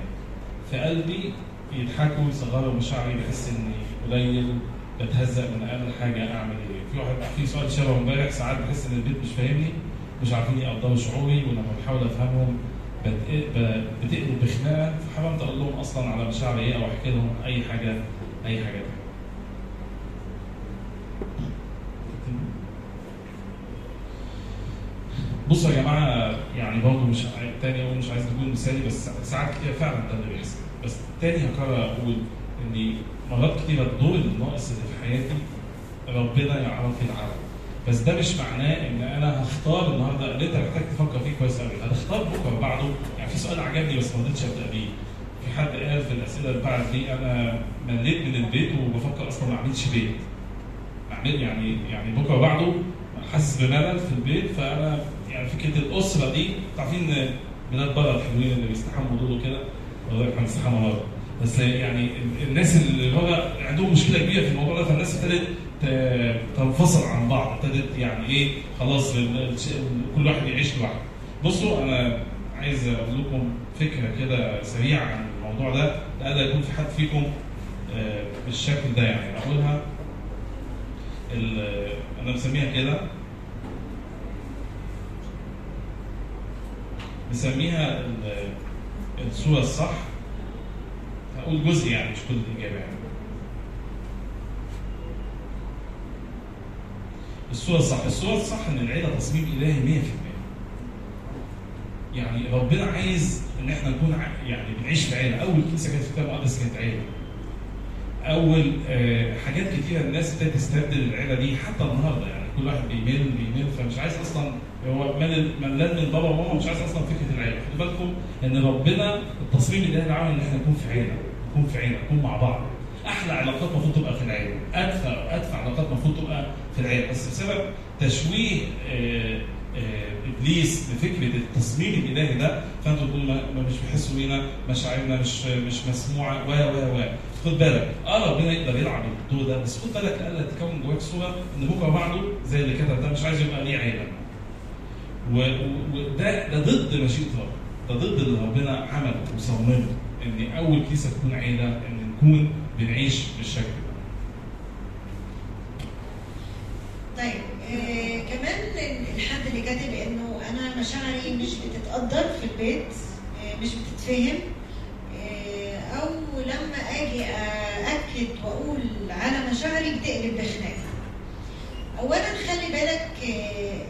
في قلبي يضحكوا يصغروا مشاعري بحس إني قليل بتهزق من أقل حاجة أعمل إيه؟ في واحد في سؤال شبه امبارح ساعات بحس إن البيت مش فاهمني مش عارفين يقدروا شعوري ولما بحاول أفهمهم بتقلب بخناقة فحاولت أقول لهم أصلا على مشاعري إيه أو أحكي لهم أي حاجة أي حاجة تانية. بصوا يا جماعة يعني برضه مش تاني أقول مش عايز اكون مثالي بس ساعات كتير فعلا ده اللي بيحصل. بس تاني هكرر أقول اني مرات كتير الدور الناقص اللي في حياتي ربنا يعرف يلعبه بس ده مش معناه إن أنا هختار النهارده اللي أنت محتاج تفكر فيه كويس قوي هتختار بكرة بعده. يعني في سؤال عجبني بس ما رضيتش أبدأ بيه. في حد قال في الأسئلة اللي بعد دي أنا مليت من البيت وبفكر أصلا ما أعملش بيت. اعمل يعني يعني بكرة بعده حاسس بملل في البيت فأنا يعني فكرة الأسرة دي عارفين بلاد بره الحلوين اللي بيستحموا دول وكده والله إحنا بنستحمى بره بس يعني ال- الناس اللي بره عندهم مشكلة كبيرة في الموضوع ده فالناس ابتدت تنفصل عن بعض ابتدت يعني إيه خلاص كل واحد يعيش لوحده. بصوا أنا عايز أقول لكم فكرة كده سريعة عن الموضوع ده لألا يكون في حد فيكم آه، بالشكل ده يعني. أقولها أنا مسميها كده. مسميها ال- الصورة الصح. هقول جزء يعني مش كل الإجابة يعني. الصورة الصح. الصورة الصح إن العيلة تصميم إلهي 100% يعني ربنا عايز إن إحنا نكون يعني بنعيش في عيلة. أول كنيسة كانت في الكتاب المقدس كانت عيلة. أول آه، حاجات كتيرة الناس ابتدت تستبدل العيلة دي حتى النهارده يعني. كل واحد بيمل بيمل فمش عايز أصلا هو ملل ملان من بابا وماما مش عايز أصلا فكرة العيلة. خدوا بالكم إن ربنا التصميم اللي عامل إن إحنا نكون في عيلة نكون في عيلة نكون مع بعض. أحلى علاقات المفروض تبقى في العيلة. ادفى ادفى علاقات المفروض تبقى في العيلة. بس بسبب تشويه آه، آه، إبليس لفكره التصميم الإلهي ده فأنتوا تقولوا ما مش بيحسوا بينا مشاعرنا مش مش مسموعة و و و. خد بالك آه ربنا يقدر يلعب الدور ده بس خد بالك الا تكون جواك صورة إن بكرة بعده زي اللي كتب ده مش عايز يبقى ليه عيلة. وده ده ضد مشيئة ربنا ده ضد اللي ربنا عمله وصممه إن أول كنيسه تكون عيلة إن نكون بنعيش بالشكل ده. طيب آه كمان الحد اللي كاتب انه أنا مشاعري مش بتتقدر في البيت آه مش بتتفهم آه أو لما آجي أأكد وأقول على مشاعري بتقلب بخناقة. اولا خلي بالك آه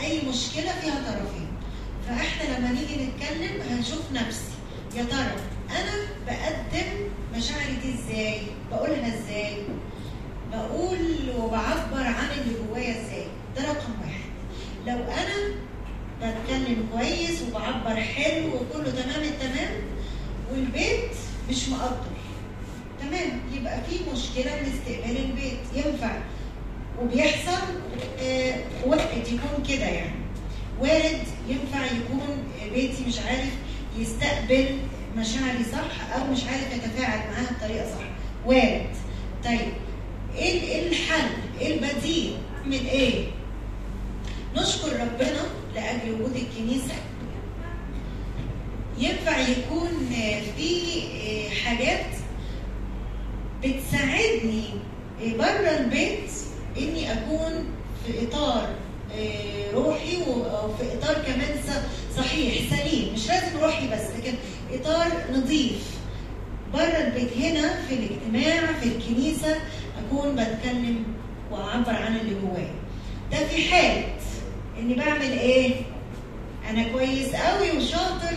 أي مشكلة فيها طرفين. فإحنا لما نيجي نتكلم هنشوف نفسي. يا ترى أنا بقدم مشاعري دي إزاي؟ بقولها إزاي؟ بقول وبعبر عن اللي جوايا إزاي؟ ده رقم واحد. لو أنا بتكلم كويس وبعبر حلو وكله تمام التمام والبيت مش مقدر. تمام يبقى في مشكلة من استقبال البيت. ينفع وبيحصل آه وقت يكون كده يعني وارد ينفع يكون بيتي مش عارف يستقبل مشاعري صح أو مش عارف يتفاعل معاها بطريقة صح وارد طيب إيه إيه الحل؟ إيه البديل؟ من إيه؟ نشكر ربنا لأجل وجود الكنيسة ينفع يكون في حاجات بتساعدني بره البيت إني أكون في إطار روحي وفي إطار كمان صحيح سليم. مش لازم روحي بس لكن إطار نظيف. بره البيت هنا في الاجتماع في الكنيسة أكون بتكلم وأعبر عن اللي جوايا. ده في حالة إني بعمل إيه؟ أنا كويس قوي وشاطر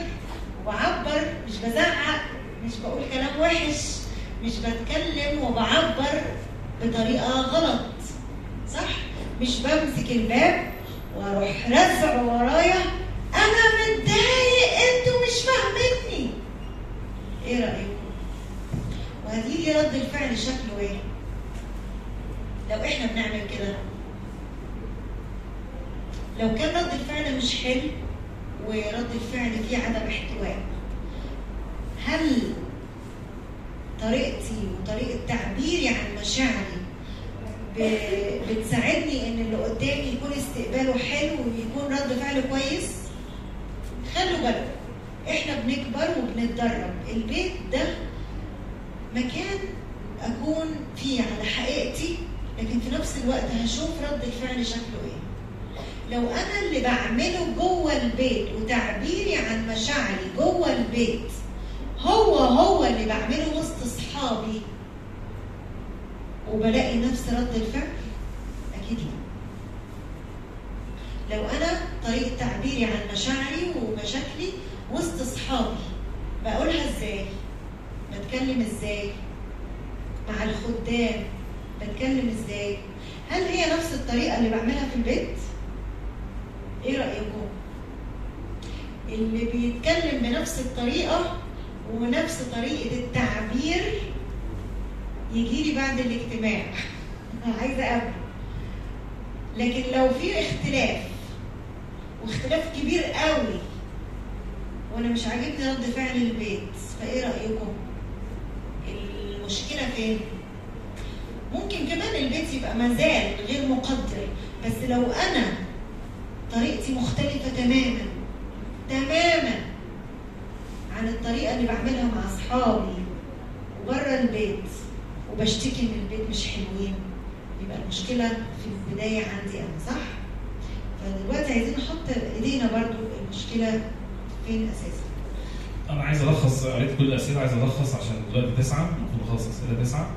وبعبر مش بزعق مش بقول كلام وحش مش بتكلم وبعبر بطريقة غلط. صح؟ مش بمسك الباب وأروح رزعه ورايا. أنا متضايق أنتوا مش فاهميني. إيه رأيكم؟ وهتيجي رد الفعل شكله إيه؟ لو إحنا بنعمل كده. لو كان رد الفعل مش حلو ورد الفعل فيه عدم احتواء هل طريقتي وطريقة تعبيري عن مشاعري بتساعدني إن اللي قدامي يكون استقباله حلو ويكون رد فعله كويس؟ خلوا بالكم إحنا بنكبر وبنتدرب. البيت ده مكان أكون فيه على حقيقتي لكن في نفس الوقت هشوف رد الفعل شكله إيه. لو أنا اللي بعمله جوه البيت وتعبيري عن مشاعري جوه البيت هو هو اللي بعمله وسط أصحابي وبلاقي نفس رد الفعل؟ أكيد لا. لو أنا طريقة تعبيري عن مشاعري ومشاكلي وسط أصحابي بقولها إزاي؟ بتكلم إزاي؟ مع الخدام بتكلم إزاي؟ هل هي نفس الطريقة اللي بعملها في البيت؟ إيه رأيكم؟ اللي بيتكلم بنفس الطريقة ونفس طريقة التعبير يجي لي بعد الاجتماع. عايزة أقابله. لكن لو في اختلاف واختلاف كبير قوي وأنا مش عاجبني رد فعل البيت فإيه رأيكم؟ المشكلة فين؟ ممكن كمان البيت يبقى مازال غير مقدر بس لو أنا طريقتي مختلفة تماما تماما عن الطريقة اللي بعملها مع أصحابي وبره البيت وبشتكي إن البيت مش حلوين. يبقى المشكلة في البداية عندي أنا صح؟ فدلوقتي عايزين نحط إيدينا برضو المشكلة فين أساسا؟ أنا عايز ألخص قريت كل الأسئلة عايز ألخص عشان دلوقتي تسعة المفروض أخلص أسئلة تسعة.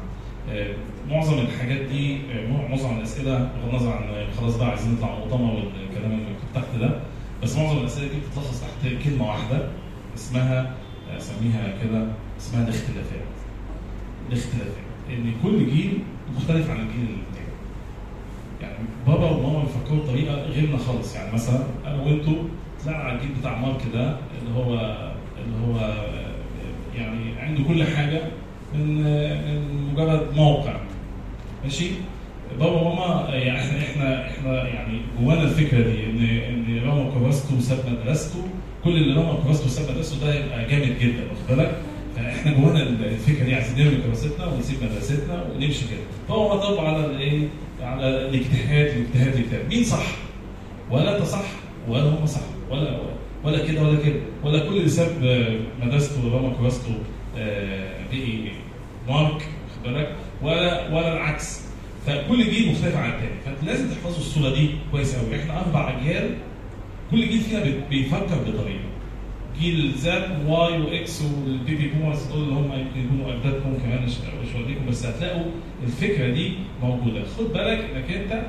آه، معظم الحاجات دي آه، معظم الأسئلة بغض النظر عن آه، خلاص بقى عايزين نطلع مؤتمر والكلام اللي مكتوب تحت ده بس معظم الأسئلة دي بتتلخص تحت كلمة واحدة اسمها أسميها كده اسمها الاختلافات. الاختلافات. إن كل جيل مختلف عن الجيل التاني يعني بابا وماما بيفكروا بطريقة غيرنا خالص. يعني مثلا أنا وانتوا طلعنا على الجيل بتاع مارك ده اللي هو اللي هو يعني عنده كل حاجة من من مجرد موقع. ماشي؟ بابا وماما يعني إحنا إحنا إحنا يعني جوانا الفكرة دي ان إن رامي كراسته وساب مدرسته. كل اللي رامي كراسته وساب مدرسته ده يبقى جامد جدا واخد بالك؟ فاحنا جوانا الفكرة دي عايزين نرمي كراستنا ونسيب مدرستنا ونمشي كده. فهو طب على الايه؟ على الاجتهاد الاجتهاد الاجتهاد مين صح؟ ولا انت صح ولا هم صح ولا ولا كده ولا كده. ولا كل اللي ساب مدرسته ورمى كراسته آه، بقي مارك واخد بالك؟ ولا ولا العكس. فكل جيل مختلف عن الثاني فلازم تحفظوا الصورة دي كويس قوي إحنا أربع أجيال كل جيل فينا بي- بيفكر بطريقة. جيل Z Y و X وال baby boomers دول اللي هم يمكن يكونوا اجدادكم كمان مش هوريكم بس هتلاقوا الفكرة دي موجودة. خد بالك إنك أنت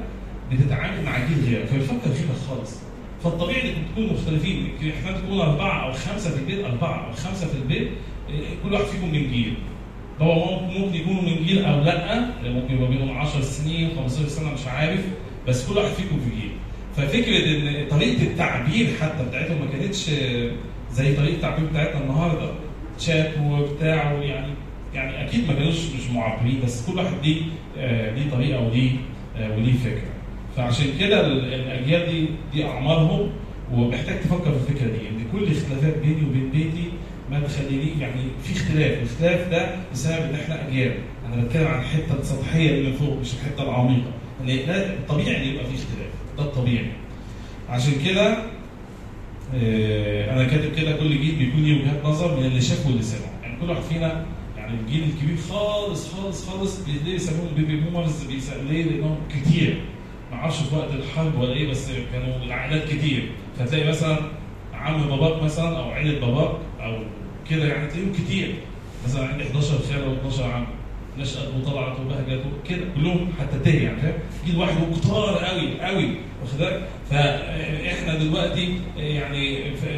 بتتعامل مع جيل غيرك فبيفكر غيرك خالص. فالطبيعي إنكم تكونوا مختلفين. إحنا تكونوا أربعة أو خمسة في البيت أربعة أو خمسة في البيت إيه، كل واحد فيكم من جيل. ممكن ممكن يكونوا من جيل أو لأ ممكن يبقى بينهم 10 سنين 15 سنة مش عارف بس كل واحد فيكم في جيل. ففكرة إن طريقة التعبير حتى بتاعتهم ما كانتش زي طريقة التعبير بتاعتنا النهارده. شات وبتاع يعني يعني أكيد ما كانوش مش معبرين بس كل واحد ليه آه، ليه طريقة وليه آه، وليه فكرة. فعشان كده ال- الأجيال دي دي أعمارهم ومحتاج تفكر في الفكرة دي إن كل اختلافات بيني وبين بيتي ما تخليني يعني في اختلاف، الاختلاف ده بسبب إن إحنا أجيال، أنا بتكلم عن الحتة السطحية اللي من فوق مش الحتة العميقة، إن إن يبقى في اختلاف، ده الطبيعي. عشان كده أنا كاتب كده كل جيل بيكون ليه وجهات نظر من اللي شافه واللي سمعه، يعني كل واحد فينا يعني الجيل الكبير خالص خالص خالص ليه يسموهم بيبي بومرز ليه؟ لأنهم كتير. ما أعرفش في وقت الحرب ولا إيه بس كانوا العائلات كتير. فتلاقي مثلا عم باباك مثلا أو عيلة باباك أو كده يعني تلاقيهم كتير. مثلا عندي 11 خالة و12 عم. نشأت وطلعت وبهجت وكده كلهم حتى تاني يعني فاهم؟ جيل واحد وكتار قوي قوي واخد بالك؟ فإحنا دلوقتي يعني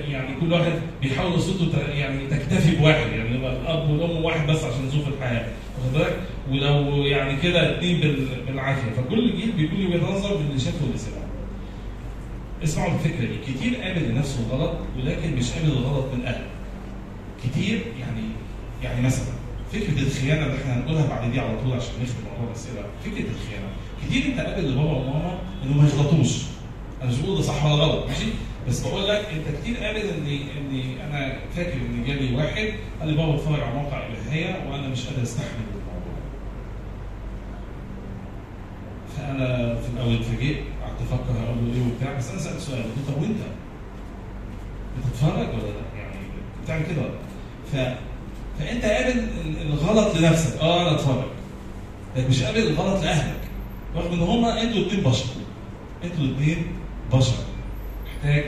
يعني كل واحد بيحاول اسرته يعني تكتفي بواحد يعني الأب والأم واحد بس عشان ظروف الحياة واخد بالك؟ ولو يعني كده اتنين بال- بالعافية. فكل جيل بيكون له وجهة نظر من اللي شافه واللي سمعه. اسمعوا الفكرة دي. كتير قابل لنفسه الغلط ولكن مش قابل الغلط من أهله. كتير يعني يعني مثلا فكرة الخيانة اللي إحنا هنقولها بعد دي على طول عشان نختم موضوع الأسئلة فكرة الخيانة. كتير أنت قابل لبابا وماما إنه ما يغلطوش. أنا مش بقول ده صح ولا غلط ماشي؟ بس بقول لك أنت كتير قابل اني اني أنا فاكر إن جالي واحد قال لي بابا بتفرج على موقع اباحيه وأنا مش قادر أستحمل الموضوع. فأنا في الأول اتفاجئت قعدت أفكر هقول له إيه وبتاع بس أنا سألت سؤال قلت طب وأنت؟ بتتفرج ولا لأ؟ يعني بتعمل كده ولا لأ؟ فأنت قابل ال- الغلط لنفسك. آه أنا اتفرج. لكن مش قابل الغلط لأهلك. رغم إن هما أنتوا الاثنين بشر. أنتوا الاثنين بشر. محتاج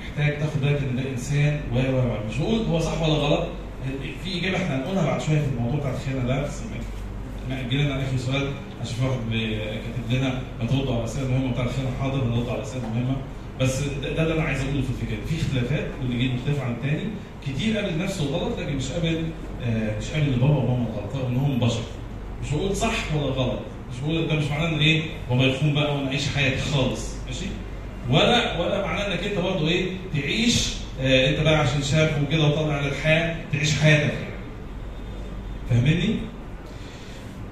محتاج تاخد بالك إن ده إنسان و و و مش بقول هو صح ولا غلط. في إجابة إحنا هنقولها بعد شوية في الموضوع بتاع الخيانة ده بس مأجلين على آخر سؤال عشان في واحد كاتب لنا ما تردوا على الاسئله المهمه بتاع الخيانة حاضر نرد على الاسئله المهمه بس ده, اللي أنا عايز أقوله في الفكرة في اختلافات واللي جه مختلف عن الثاني كتير قابل نفسه الغلط لكن مش قابل آه مش قابل بابا وماما ان هم بشر. مش بقول صح ولا غلط مش بقول ده مش معناه إن إيه بابا يخون بقى وأنا اعيش حياتي خالص. ماشي؟ ولا ولا معناه إنك أنت برضه إيه تعيش آه أنت بقى عشان شاب وكده وطالع للحياه تعيش حياتك. يعني فاهمني؟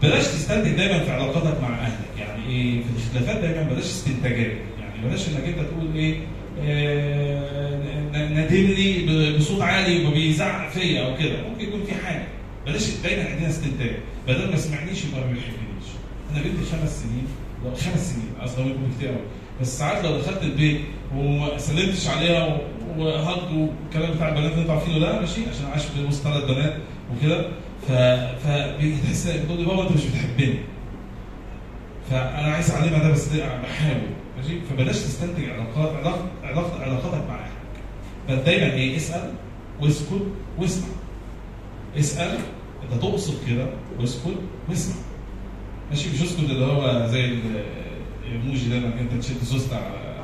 بلاش تستنتج دايما في علاقاتك مع أهلك. يعني إيه في الاختلافات دايما بلاش استنتاجات. يعني بلاش إنك أنت تقول إيه آه، ن- ندمني ب- بصوت عالي وبيزعق فيا أو كده. ممكن يكون في حاجة. بلاش دايما عندنا استنتاج بدل ما سمعنيش يبقى ما بيحبنيش. أنا بنتي خمس سنين. خمس سنين. أصلا منكم كتير قوي بس ساعات لو دخلت البيت وما سلمتش عليها و- وهج والكلام بتاع البنات اللي أنتوا عارفينه ده ماشي عشان عايش وسط ثلاث بنات وكده. ف فبتحس بتقول لي بابا أنت مش بتحبني. فأنا عايز اعلمها ده بس بحاول. ماشي فبلاش تستنتج علاقات علاقة علاقاتك مع أهلك. بل دايما إيه؟ اسأل واسكت واسمع. اسأل أنت تقصد كده واسكت واسمع. ماشي؟ مش اسكت اللي هو زي ال- الايموجي ده إنك أنت تشد زوست على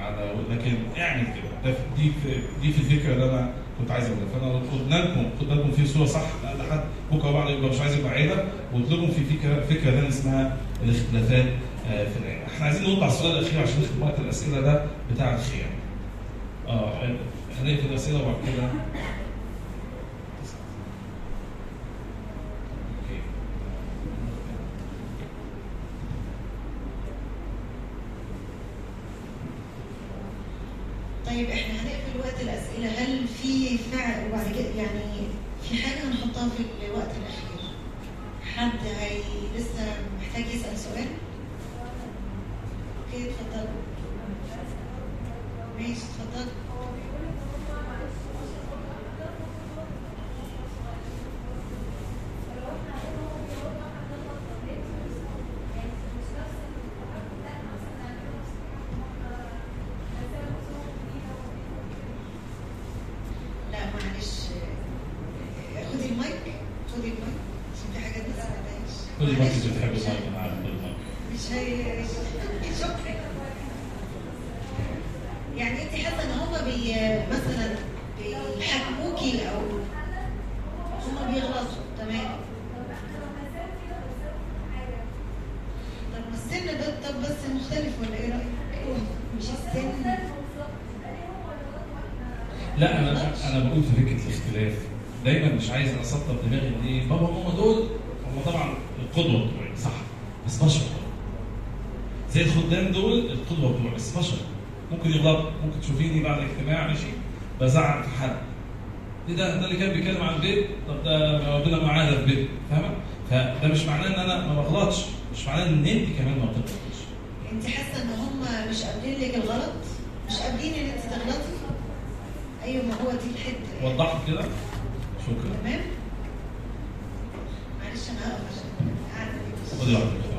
على لكن اعمل كده. دي في دي في الفكرة اللي أنا كنت عايز أقولها. فأنا قلنا لكم خد بالكم في صورة صح. لا حد بكره بعد يبقى مش عايز يبقى عيلة. وقلت لكم في فكره فكرة اسمها الاختلافات آه، في العيلة. إحنا عايزين نرد على السؤال الأخير عشان نختم وقت الأسئلة ده بتاع الخيانه آه هنقفل الأسئلة وبعد كده. طيب إحنا هنقفل وقت الأسئلة. هل في فعل وبعد كده يعني في حاجة هنحطها في الوقت الأخير؟ حد هي لسه محتاج يسأل سؤال؟ أوكي اتفضل ماشي اتفضل لا معلش خدي المايك خدي المايك عشان في حاجات ما سمعتهاش كل ما معلش، كنت بتحب مش المايك هي- أنا عارف كل المايك مش هي شكرا يعني انت حاسه ان هم بي مثلا بيحكموكي أو هم بيغلطوا تمام طب ما السن ده طب بس مختلف ولا إيه رايك؟ مش السن لا أنا أنا بقول في فكره الاختلاف دايما اسطر دماغي ان إيه؟ بابا وماما دول هم طبعا القدوة بتوعي صح. بس بشر زي الخدام دول القدوة بتوعي بس بشر ممكن يغلط ممكن تشوفيني بعد الاجتماع ماشي. بزعق في حد. إيه ده؟ ده اللي كان بيتكلم عن البيت؟ طب ده ربنا معاه ده في البيت فاهمة؟ فده مش معناه إن أنا ما بغلطش. مش معناه إن أنت كمان ما بتغلطيش. أنت حاسة إن هم مش قابلين لك الغلط؟ مش قابلين ان انت تغلطي؟ أيوه ما هو دي الحتة. وضحت كده؟ شكرا. تمام؟ معلش أنا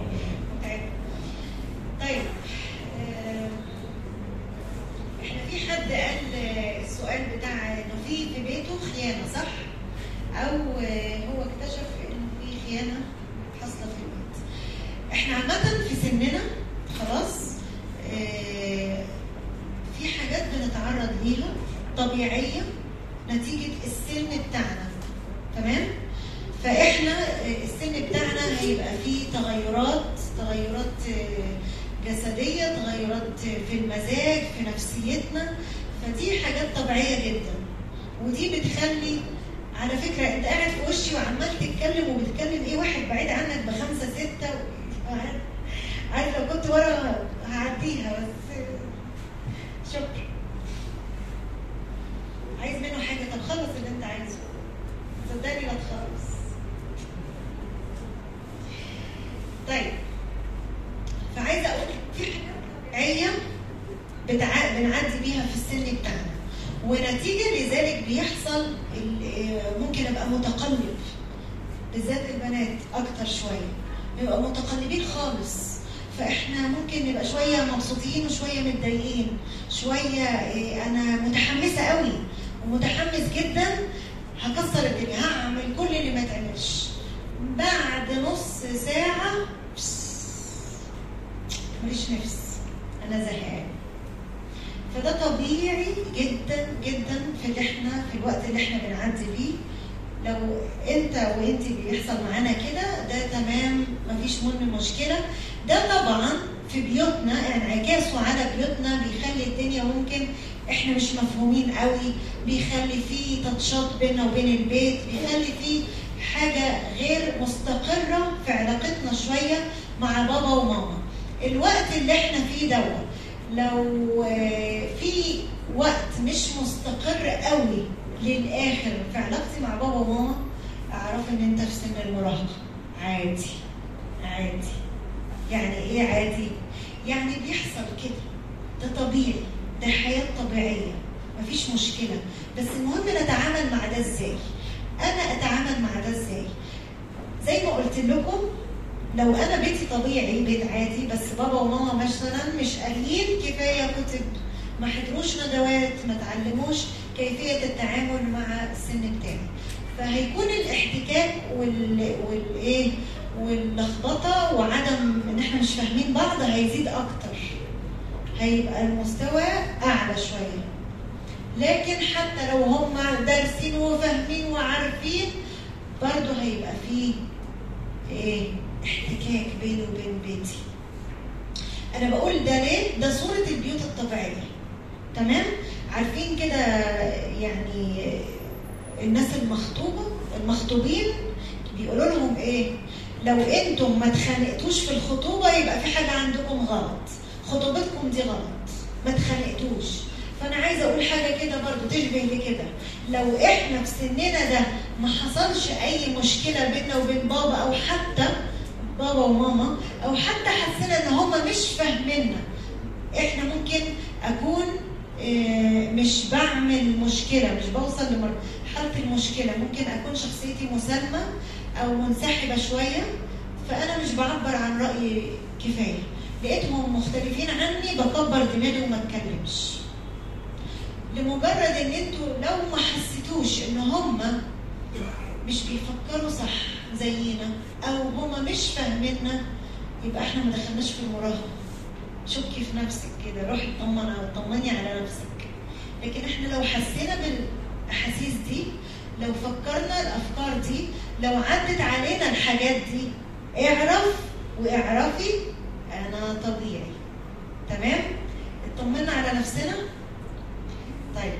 مع بابا وماما. الوقت اللي إحنا فيه دوت لو آه، في وقت مش مستقر قوي للآخر في علاقتي مع بابا وماما أعرف إن أنت في سن المراهقة. عادي عادي. يعني إيه عادي؟ يعني بيحصل كده. ده طبيعي ده حياة طبيعية. مفيش مشكلة. بس المهم نتعامل مع ده إزاي؟ أنا أتعامل مع ده إزاي؟ زي ما قلت لكم لو أنا بيتي طبيعي بيت عادي بس بابا وماما مثلا مش قاريين كفاية كتب ما حضروش ندوات ما تعلموش كيفية التعامل مع السن بتاعي فهيكون الاحتكاك وال والايه واللخبطة وعدم إن إحنا مش فاهمين بعض هيزيد أكتر. هيبقى المستوى أعلى شوية. لكن حتى لو هم دارسين وفاهمين وعارفين برضه هيبقى فيه إيه احتكاك بيني وبين بيتي. أنا بقول ده ليه؟ ده صورة البيوت الطبيعية. تمام؟ عارفين كده يعني الناس المخطوبة المخطوبين بيقولوا لهم إيه؟ لو أنتم ما اتخانقتوش في الخطوبة يبقى في حاجة عندكم غلط. خطوبتكم دي غلط. ما اتخانقتوش. فأنا عايزة أقول حاجة كده برضو تشبه لكده. لو إحنا في سننا ده ما حصلش أي مشكلة بيننا وبين بابا أو حتى بابا وماما أو حتى حسينا إن هما مش فاهميننا. إحنا ممكن أكون آه، مش بعمل مشكلة مش بوصل لمرحلة المشكلة. ممكن أكون شخصيتي مسالمه أو منسحبة شوية فأنا مش بعبر عن رأيي كفاية. لقيتهم مختلفين عني بكبر دماغي وما اتكلمش. لمجرد إن أنتوا لو ما حسيتوش إن هم مش بيفكروا صح زينا أو هم مش فاهميننا يبقى إحنا ما دخلناش في المراهقة. شكي في نفسك كده روحي اطمني طمني على نفسك. لكن إحنا لو حسينا بالأحاسيس دي لو فكرنا الأفكار دي لو عدت علينا الحاجات دي اعرف واعرفي أنا طبيعي. تمام؟ اطمنا على نفسنا. طيب.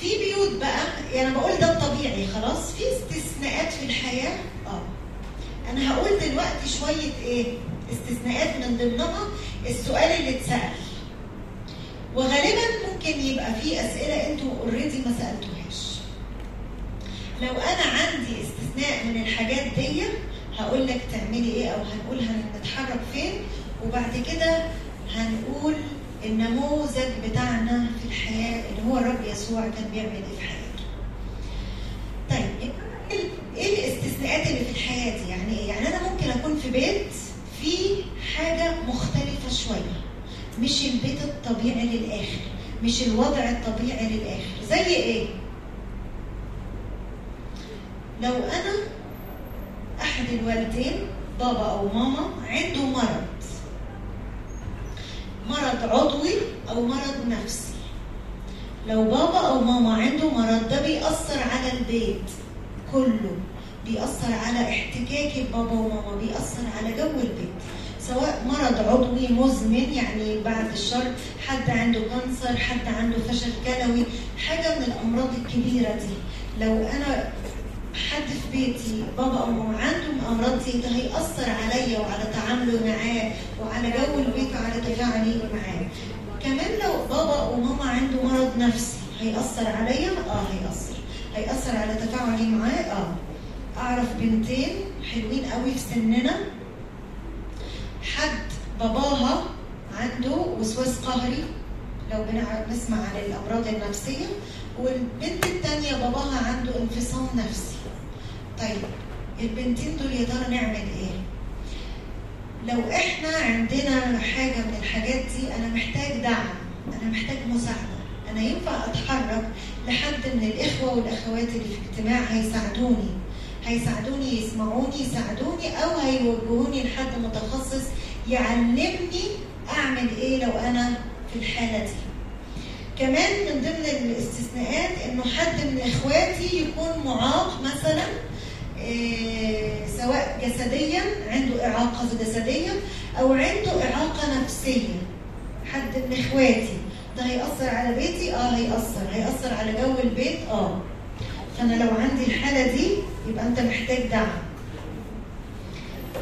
في بيوت بقى يعني بقول ده الطبيعي خلاص في استثناءات في الحياة. آه. أنا هقول دلوقتي شوية إيه؟ استثناءات من ضمنها السؤال اللي اتسأل. وغالبا ممكن يبقى في أسئلة أنتوا اوريدي ما سألتوهاش. لو أنا عندي استثناء من الحاجات دي هقول لك تعملي إيه أو هنقول هنتحرك فين وبعد كده هنقول النموذج بتاعنا في الحياة اللي هو الرب يسوع كان بيعمل إيه في حياته. طيب إيه الاستثناءات اللي في الحياة دي؟ يعني إيه؟ يعني أنا ممكن أكون في بيت فيه حاجة مختلفة شوية. مش البيت الطبيعي للآخر، مش الوضع الطبيعي للآخر، زي إيه؟ لو أنا أحد الوالدين بابا أو ماما عنده مرض مرض عضوي أو مرض نفسي. لو بابا أو ماما عنده مرض ده بيأثر على البيت كله بيأثر على احتكاكي ببابا وماما بيأثر على جو البيت. سواء مرض عضوي مزمن يعني بعد الشر حد عنده كانسر حد عنده فشل كلوي حاجة من الأمراض الكبيرة دي. لو أنا حد في بيتي. بابا أو ماما عنده أمراض دي ده. هيأثر عليا وعلى تعامله معاه وعلى جو البيت وعلى تفاعلي معاه. كمان لو بابا وماما عنده مرض نفسي هيأثر عليا؟ آه هيأثر. هيأثر على تفاعلي معاه؟ آه. أعرف بنتين حلوين قوي في سننا. حد باباها عنده وسواس قهري. لو بنسمع عن الأمراض النفسية. والبنت الثانية باباها عنده انفصام نفسي. طيب البنتين دول يا ترى نعمل إيه؟ لو إحنا عندنا حاجة من الحاجات دي أنا محتاج دعم أنا محتاج مساعدة أنا ينفع أتحرك لحد من الإخوة والأخوات اللي في اجتماع هيساعدوني هيساعدوني يسمعوني يساعدوني أو هيوجهوني لحد متخصص يعلمني أعمل إيه لو أنا في الحالة دي. كمان من ضمن الاستثناءات إنه حد من إخواتي يكون معاق مثلا سواء جسديا عنده إعاقة جسديه أو عنده إعاقة نفسية. حد من إخواتي ده هيأثر على بيتي؟ آه هيأثر. هيأثر على جو البيت؟ آه. فأنا لو عندي الحالة دي يبقى أنت محتاج دعم.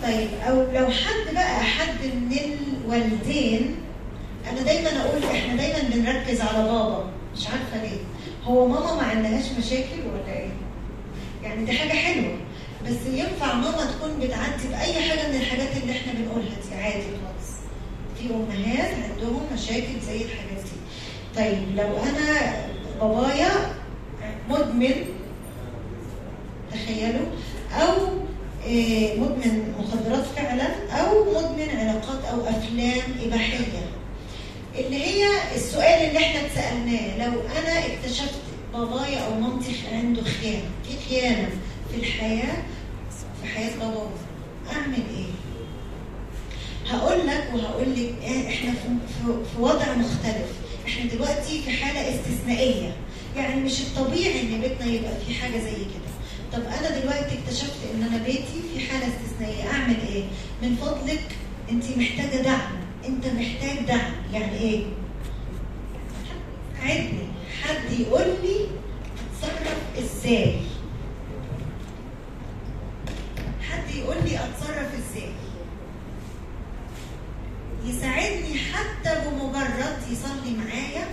طيب أو لو حد بقى حد من الوالدين أنا دايما أقول إحنا دايما بنركز على بابا. مش عارفة ليه. هو ماما ما عندهاش مشاكل ولا إيه؟ يعني دي حاجة حلوة. بس ينفع ماما تكون بتعدي بأي حاجة من الحاجات اللي إحنا بنقولها دي. عادي خالص. في أمهات عندهم مشاكل زي الحاجات دي. طيب لو أنا بابايا مدمن تخيلوا أو آه، مدمن مخدرات فعلا أو مدمن علاقات أو أفلام إباحية. اللي هي السؤال اللي إحنا اتسألناه لو أنا اكتشفت بابايا أو مامتي عنده خيانة في خيانة في الحياة في حياه بابا أعمل إيه؟ هقول لك وهقول لك إيه، إحنا في, وضع مختلف. إحنا دلوقتي في حالة استثنائية. يعني مش الطبيعي إن بيتنا يبقى في حاجة زي كده. طب أنا دلوقتي اكتشفت إن أنا بيتي في حالة استثنائية. أعمل إيه؟ من فضلك أنت محتاجة دعم. أنت محتاج دعم. يعني إيه؟ عدني. حد يقول لي اتصرف إزاي؟ حد يقول لي أتصرف إزاي؟ يساعدني حتى بمجرد يصلي معايا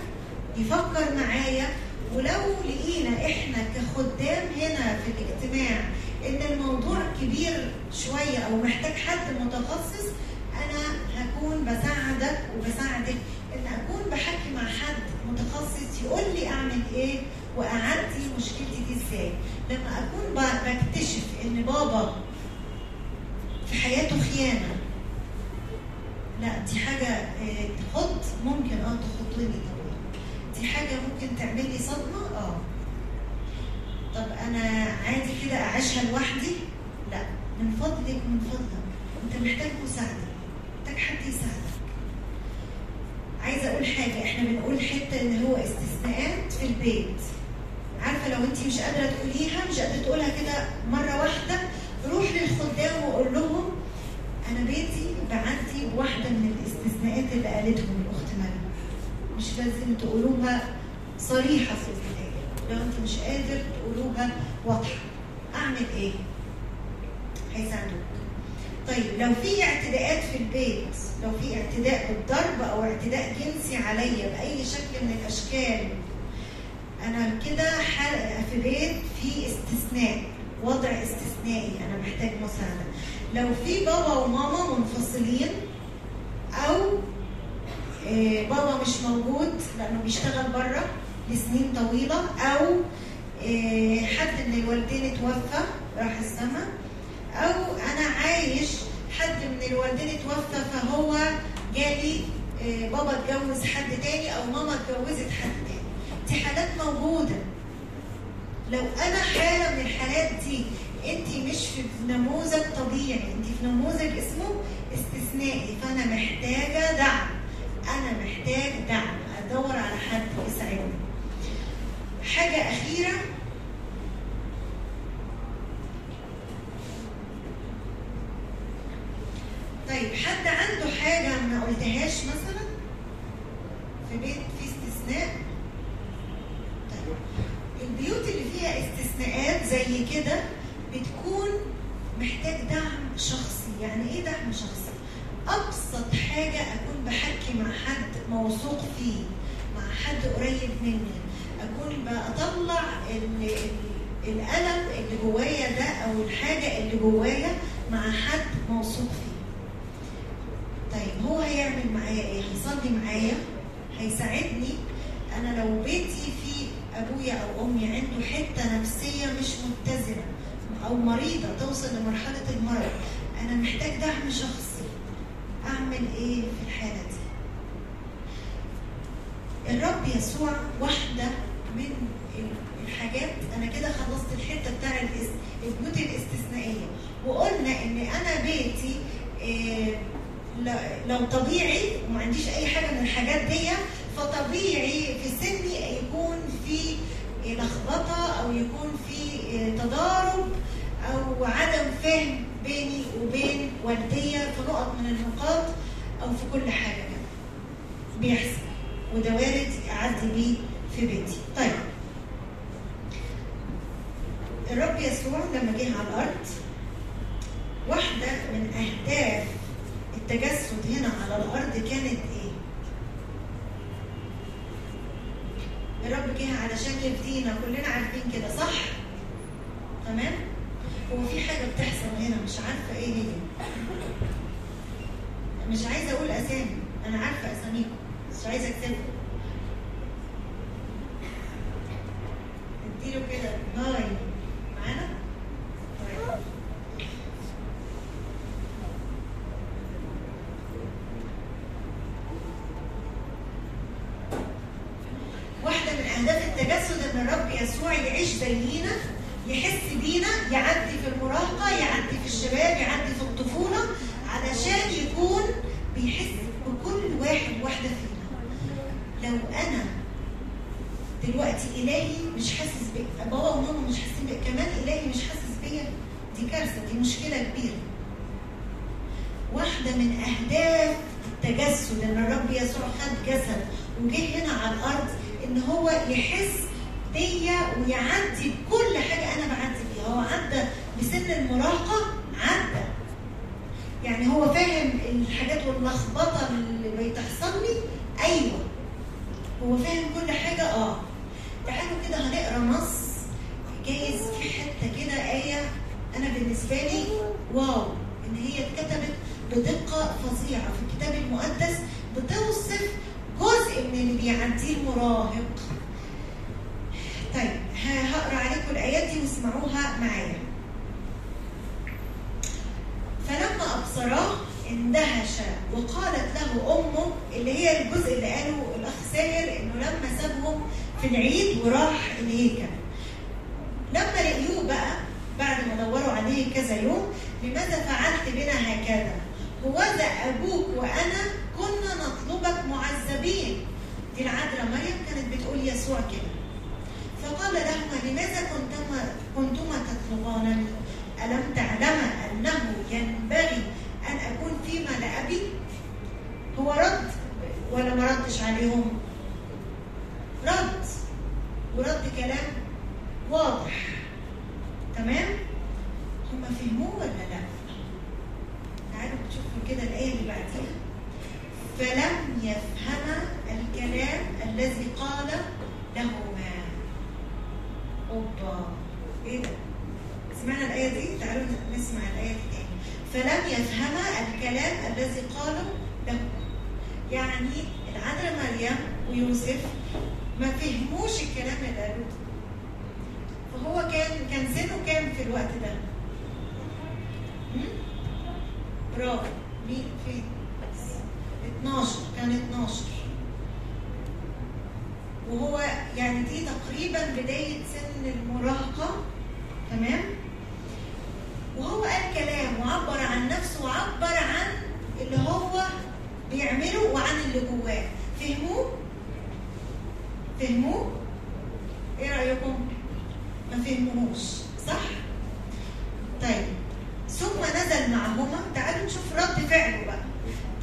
يفكر معايا ولو لقينا إحنا كخدام هنا في الاجتماع إن الموضوع كبير شوية أو محتاج حد متخصص أنا هكون بساعدك وبساعدك إن أكون بحكي مع حد متخصص يقول لي أعمل إيه وأعدي مشكلتي دي إزاي. لما أكون بكتشف إن بابا في حياته خيانة. لا دي حاجة آه، تخض ممكن آه تخضني طبعا دي حاجة ممكن تعمل لي صدمة؟ آه. طب أنا عادي كده أعيشها لوحدي؟ لا. من فضلك من فضلك. أنت محتاج مساعدة. محتاج حد يساعدك. عايزة أقول حاجة. إحنا بنقول حتة إن هو استثناءات في البيت. عارفة لو انت مش قادرة تقوليها مش قادرة تقولها كده مرة واحدة روح للخدام وقول لهم أنا بيتي بعدي بواحده من الاستثناءات اللي قالتهم الأخت مريم مش لازم تقولوها صريحة في البدايه لو أنت مش قادر تقولوها واضحة. أعمل إيه؟ هيساعدوك. طيب لو في اعتداءات في البيت لو في اعتداء بالضرب أو اعتداء جنسي عليا بأي شكل من الأشكال أنا كده في بيت في استثناء. وضع استثنائي أنا محتاج مساعدة. لو في بابا وماما منفصلين أو آه، بابا مش موجود لأنه بيشتغل بره لسنين طويلة أو آه، حد من الوالدين اتوفى راح السما أو أنا عايش حد من الوالدين اتوفى فهو جالي آه، بابا اتجوز حد تاني أو ماما اتجوزت حد تاني. دي حالات موجودة. لو أنا حالة من الحالات دي انت مش في نموذج طبيعي انت في نموذج اسمه استثنائي فأنا محتاجة دعم. أنا محتاج دعم. أدور على حد يساعدني. حاجة أخيرة. طيب حد عنده حاجة ما قلتهاش مثلا؟ في بيت في استثناء؟ طيب. البيوت اللي فيها استثناءات زي كده بتكون محتاج دعم شخصي. يعني إيه دعم شخصي؟ أبسط حاجة أكون بحكي مع حد موثوق فيه مع حد قريب مني. أكون بطلع ال- ال- الألم اللي جوايا ده أو الحاجة اللي جوايا مع حد موثوق فيه. طيب هو هيعمل معايا إيه؟ هيصلي معايا؟ هيساعدني؟ أنا لو بيتي أبويا أو أمي عنده حتة نفسية مش متزنة أو مريضة توصل لمرحلة المرض. أنا محتاج دعم شخصي. أعمل إيه في الحالة دي؟ الرب يسوع واحدة من الحاجات أنا كده خلصت الحتة بتاع البيوت الاستثنائية. وقلنا إن أنا بيتي إيه، لو طبيعي وما عنديش أي حاجة من الحاجات دي فطبيعي في سني يكون في لخبطة أو يكون في تضارب أو عدم فهم بيني وبين والدية في نقط من النقاط أو في كل حاجة. كده بيحصل. وده وارد اعدي بيه في بيتي. طيب. الرب يسوع لما جه على الأرض واحدة من أهداف التجسد هنا على الأرض كانت الرب جه علشان يفدينا كلنا عارفين كده صح؟ تمام؟ هو في حاجة بتحصل هنا مش عارفة إيه هي. مش عايزة أقول أسامي أنا عارفة أساميكم مش عايزة اكتبها اديله كده هاي معانا طيب واحدة من أهداف التجسد إن الرب يسوع يعيش زينا يحس بينا يعدي في المراهقة يعدي في الشباب يعدي في الطفولة علشان يكون بيحس بكل واحد واحدة فينا لو أنا دلوقتي إلهي مش حاسس بيا بابا وماما مش حاسين بيا كمان إلهي مش حاسس بيا دي كارثة دي مشكلة كبيرة واحدة من أهداف التجسد إن الرب يسوع خد جسد وجه هنا على الأرض إن هو يحس بيا ويعدي بكل حاجة أنا بعدي بيها هو عدى بسن المراهقة عدى يعني هو فاهم الحاجات واللخبطة اللي بتحصل لي أيوه هو فاهم كل حاجة آه تعالوا كده هنقرا نص جايز في حتة كده آية أنا بالنسبة لي واو إن هي اتكتبت بدقة فظيعة في الكتاب المقدس بتوصف جزء من اللي بيعديه المراهق طيب ه- هقرا عليكم الآيات دي واسمعوها معايا فلما أبصراه اندهش وقالت له أمه اللي هي الجزء اللي قاله الأخ ساهر إنه لما سابهم في العيد وراح الهيكل لما لقيوه بقى بعد ما دوروا عليه كذا يوم لماذا فعلت بنا هكذا؟ هوذا أبوك وأنا كنا نطلبك معذبين دي العذراء مريم كانت بتقول يسوع كده فقال لهما لماذا كنتما كنتما تطلبانني؟ ألم تعلما أنه ينبغي أن أكون فيما لأبي؟ هو رد ولا ما ردش عليهم؟ رد ورد كلام واضح تمام؟ هم فهموه ولا لا؟ تعالوا تشوفوا كده الآية اللي بعديها فلم يفهم الكلام الذي قال لهما أوبا إيه ده؟ سمعنا الآية دي؟ تعالوا نسمع الآية دي تاني. فلم يفهم الكلام الذي قاله له. يعني العذراء مريم ويوسف ما فهموش الكلام اللي قالوه. فهو كان كان سنه كام في الوقت ده؟ برافو مين؟ فين؟ 12 كان 12 وهو يعني دي تقريبا بداية سن المراهقة. تمام؟ وهو قال كلام وعبر عن نفسه وعبر عن اللي هو بيعمله وعن اللي جواه. فهموه؟ فهموه إيه رأيكم؟ ما فهموهوش صح؟ طيب ثم نزل معهما تعالوا نشوف رد فعله بقى.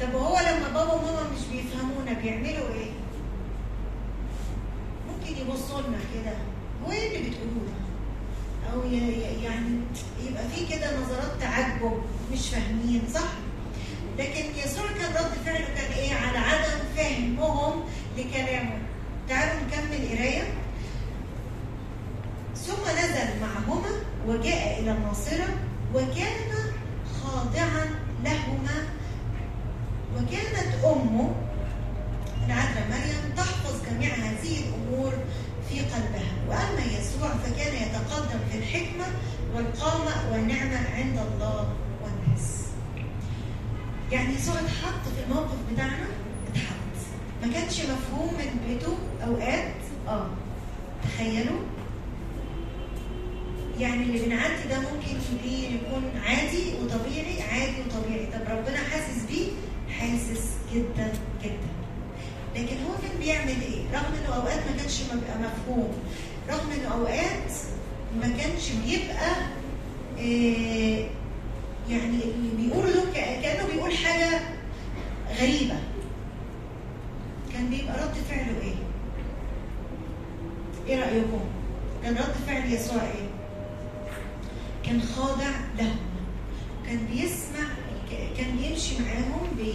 طب هو لما بابا وماما مش بيفهمونا بيعملوا إيه؟ ممكن يبصوا لنا كده. هو إيه اللي بتقولوه؟ ده أو يعني يبقى في كده نظرات تعجب مش فاهمين صح؟ لكن يسوع كان رد فعله كان إيه؟ على عدم فهمهم لكلامه. تعالوا نكمل قراية. ثم نزل معهما وجاء إلى الناصرة وكان خاضعا لهما. وكانت أمه العذراء مريم تحفظ جميع هذه الأمور في قلبها. وأما يسوع فكان يتقدم في الحكمة والقامه والنعمة عند الله والناس. يعني يسوع اتحط في الموقف بتاعنا ما كانش مفهوم من بيته أوقات. آه. تخيلوا. يعني اللي بنعدي ده ممكن يجي يكون عادي وطبيعي عادي وطبيعي. طب ربنا حاسس بيه؟ حاسس جدا جدا. لكن هو كان بيعمل إيه؟ رغم إنه أوقات ما كانش بيبقى مفهوم رغم إنه أوقات ما كانش بيبقى إيه يعني اللي بيقوله ده ك- كأنه بيقول حاجة غريبة. بيبقى رد فعله إيه؟ إيه رأيكم؟ كان رد فعل يسوع إيه؟ كان خاضع لهم. كان بيسمع كان بيمشي معاهم بي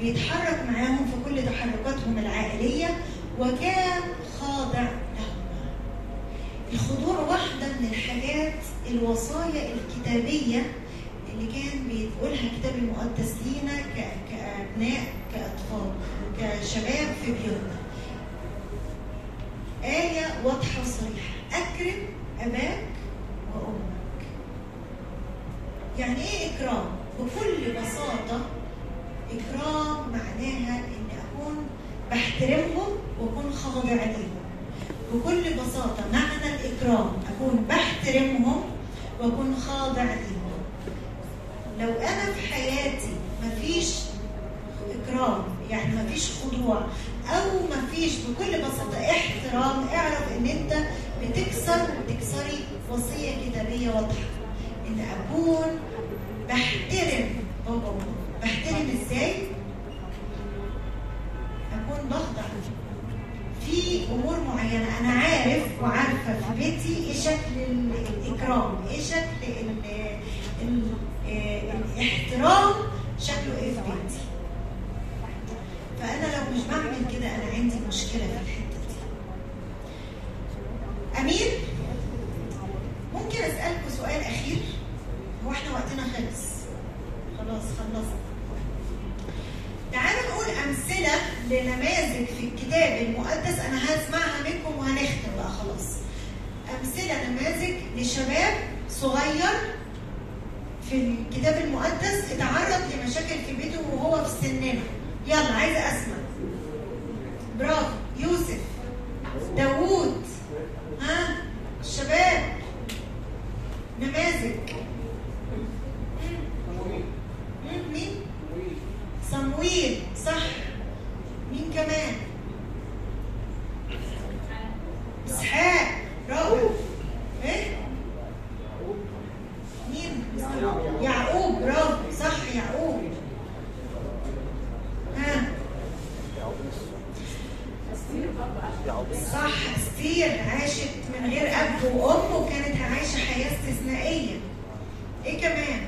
بيتحرك معاهم في كل تحركاتهم العائلية وكان خاضع لهم. الخضوع واحدة من الحاجات الوصايا الكتابية اللي كان بيقولها الكتاب المقدس لينا كأبناء كأطفال. كشباب في بيوتنا. آية واضحة وصريحة. أكرم أباك وأمك. يعني إيه إكرام؟ بكل بساطة إكرام معناها إن أكون بحترمهم وأكون خاضع ليهم. بكل بساطة معنى الإكرام أكون بحترمهم وأكون خاضع ليهم. لو أنا في حياتي مفيش إكرام يعني مفيش خضوع. أو مفيش بكل بساطة احترام. اعرف إن أنت بتكسر وتكسري وصية كتابية واضحة. إن أكون بحترم بابا وماما. بحترم إزاي؟ أكون بخضع في أمور معينة أنا عارف وعارفة في بيتي إيه شكل ال- الإكرام إيه شكل آه، الاحترام شكله إيه في بيتي. فأنا لو مش بعمل كده أنا عندي مشكلة في الحتة دي امين ممكن اسالكم سؤال أخير هو إحنا وقتنا خلص خلاص خلصنا تعالوا نقول أمثلة لنماذج في الكتاب المقدس أنا هسمعها منكم وهنختم بقى خلاص. أمثلة نماذج لشباب صغير في الكتاب المقدس اتعرض لمشاكل في بيته وهو في سننا. يلا عايزة أسمع. برافو يوسف داوود ها الشباب نماذج مم، مين؟ صمويل صح مين كمان اسحاق برافو إيه مين يعقوب برافو صح يعقوب ها صح استير عاشت من غير اب وام وكانت عايشه حياه استثنائيه إيه كمان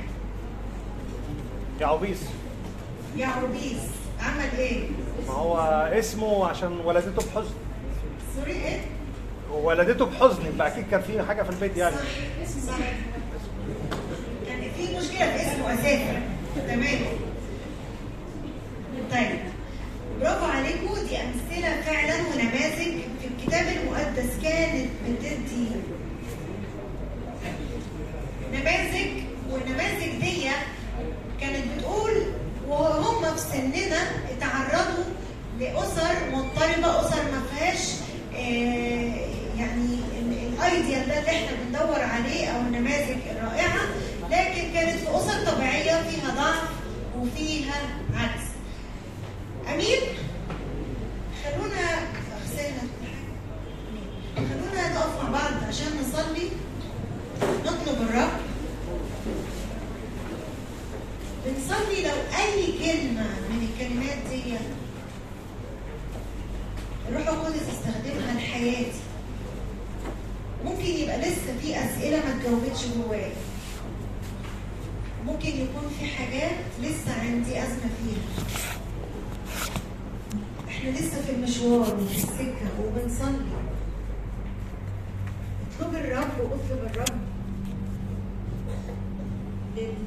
يعوبيس يعقوبيس عمل إيه ما هو اسمه عشان ولدته بحزن سوري إيه ولدته بحزن يبقى أكيد كان في حاجة في البيت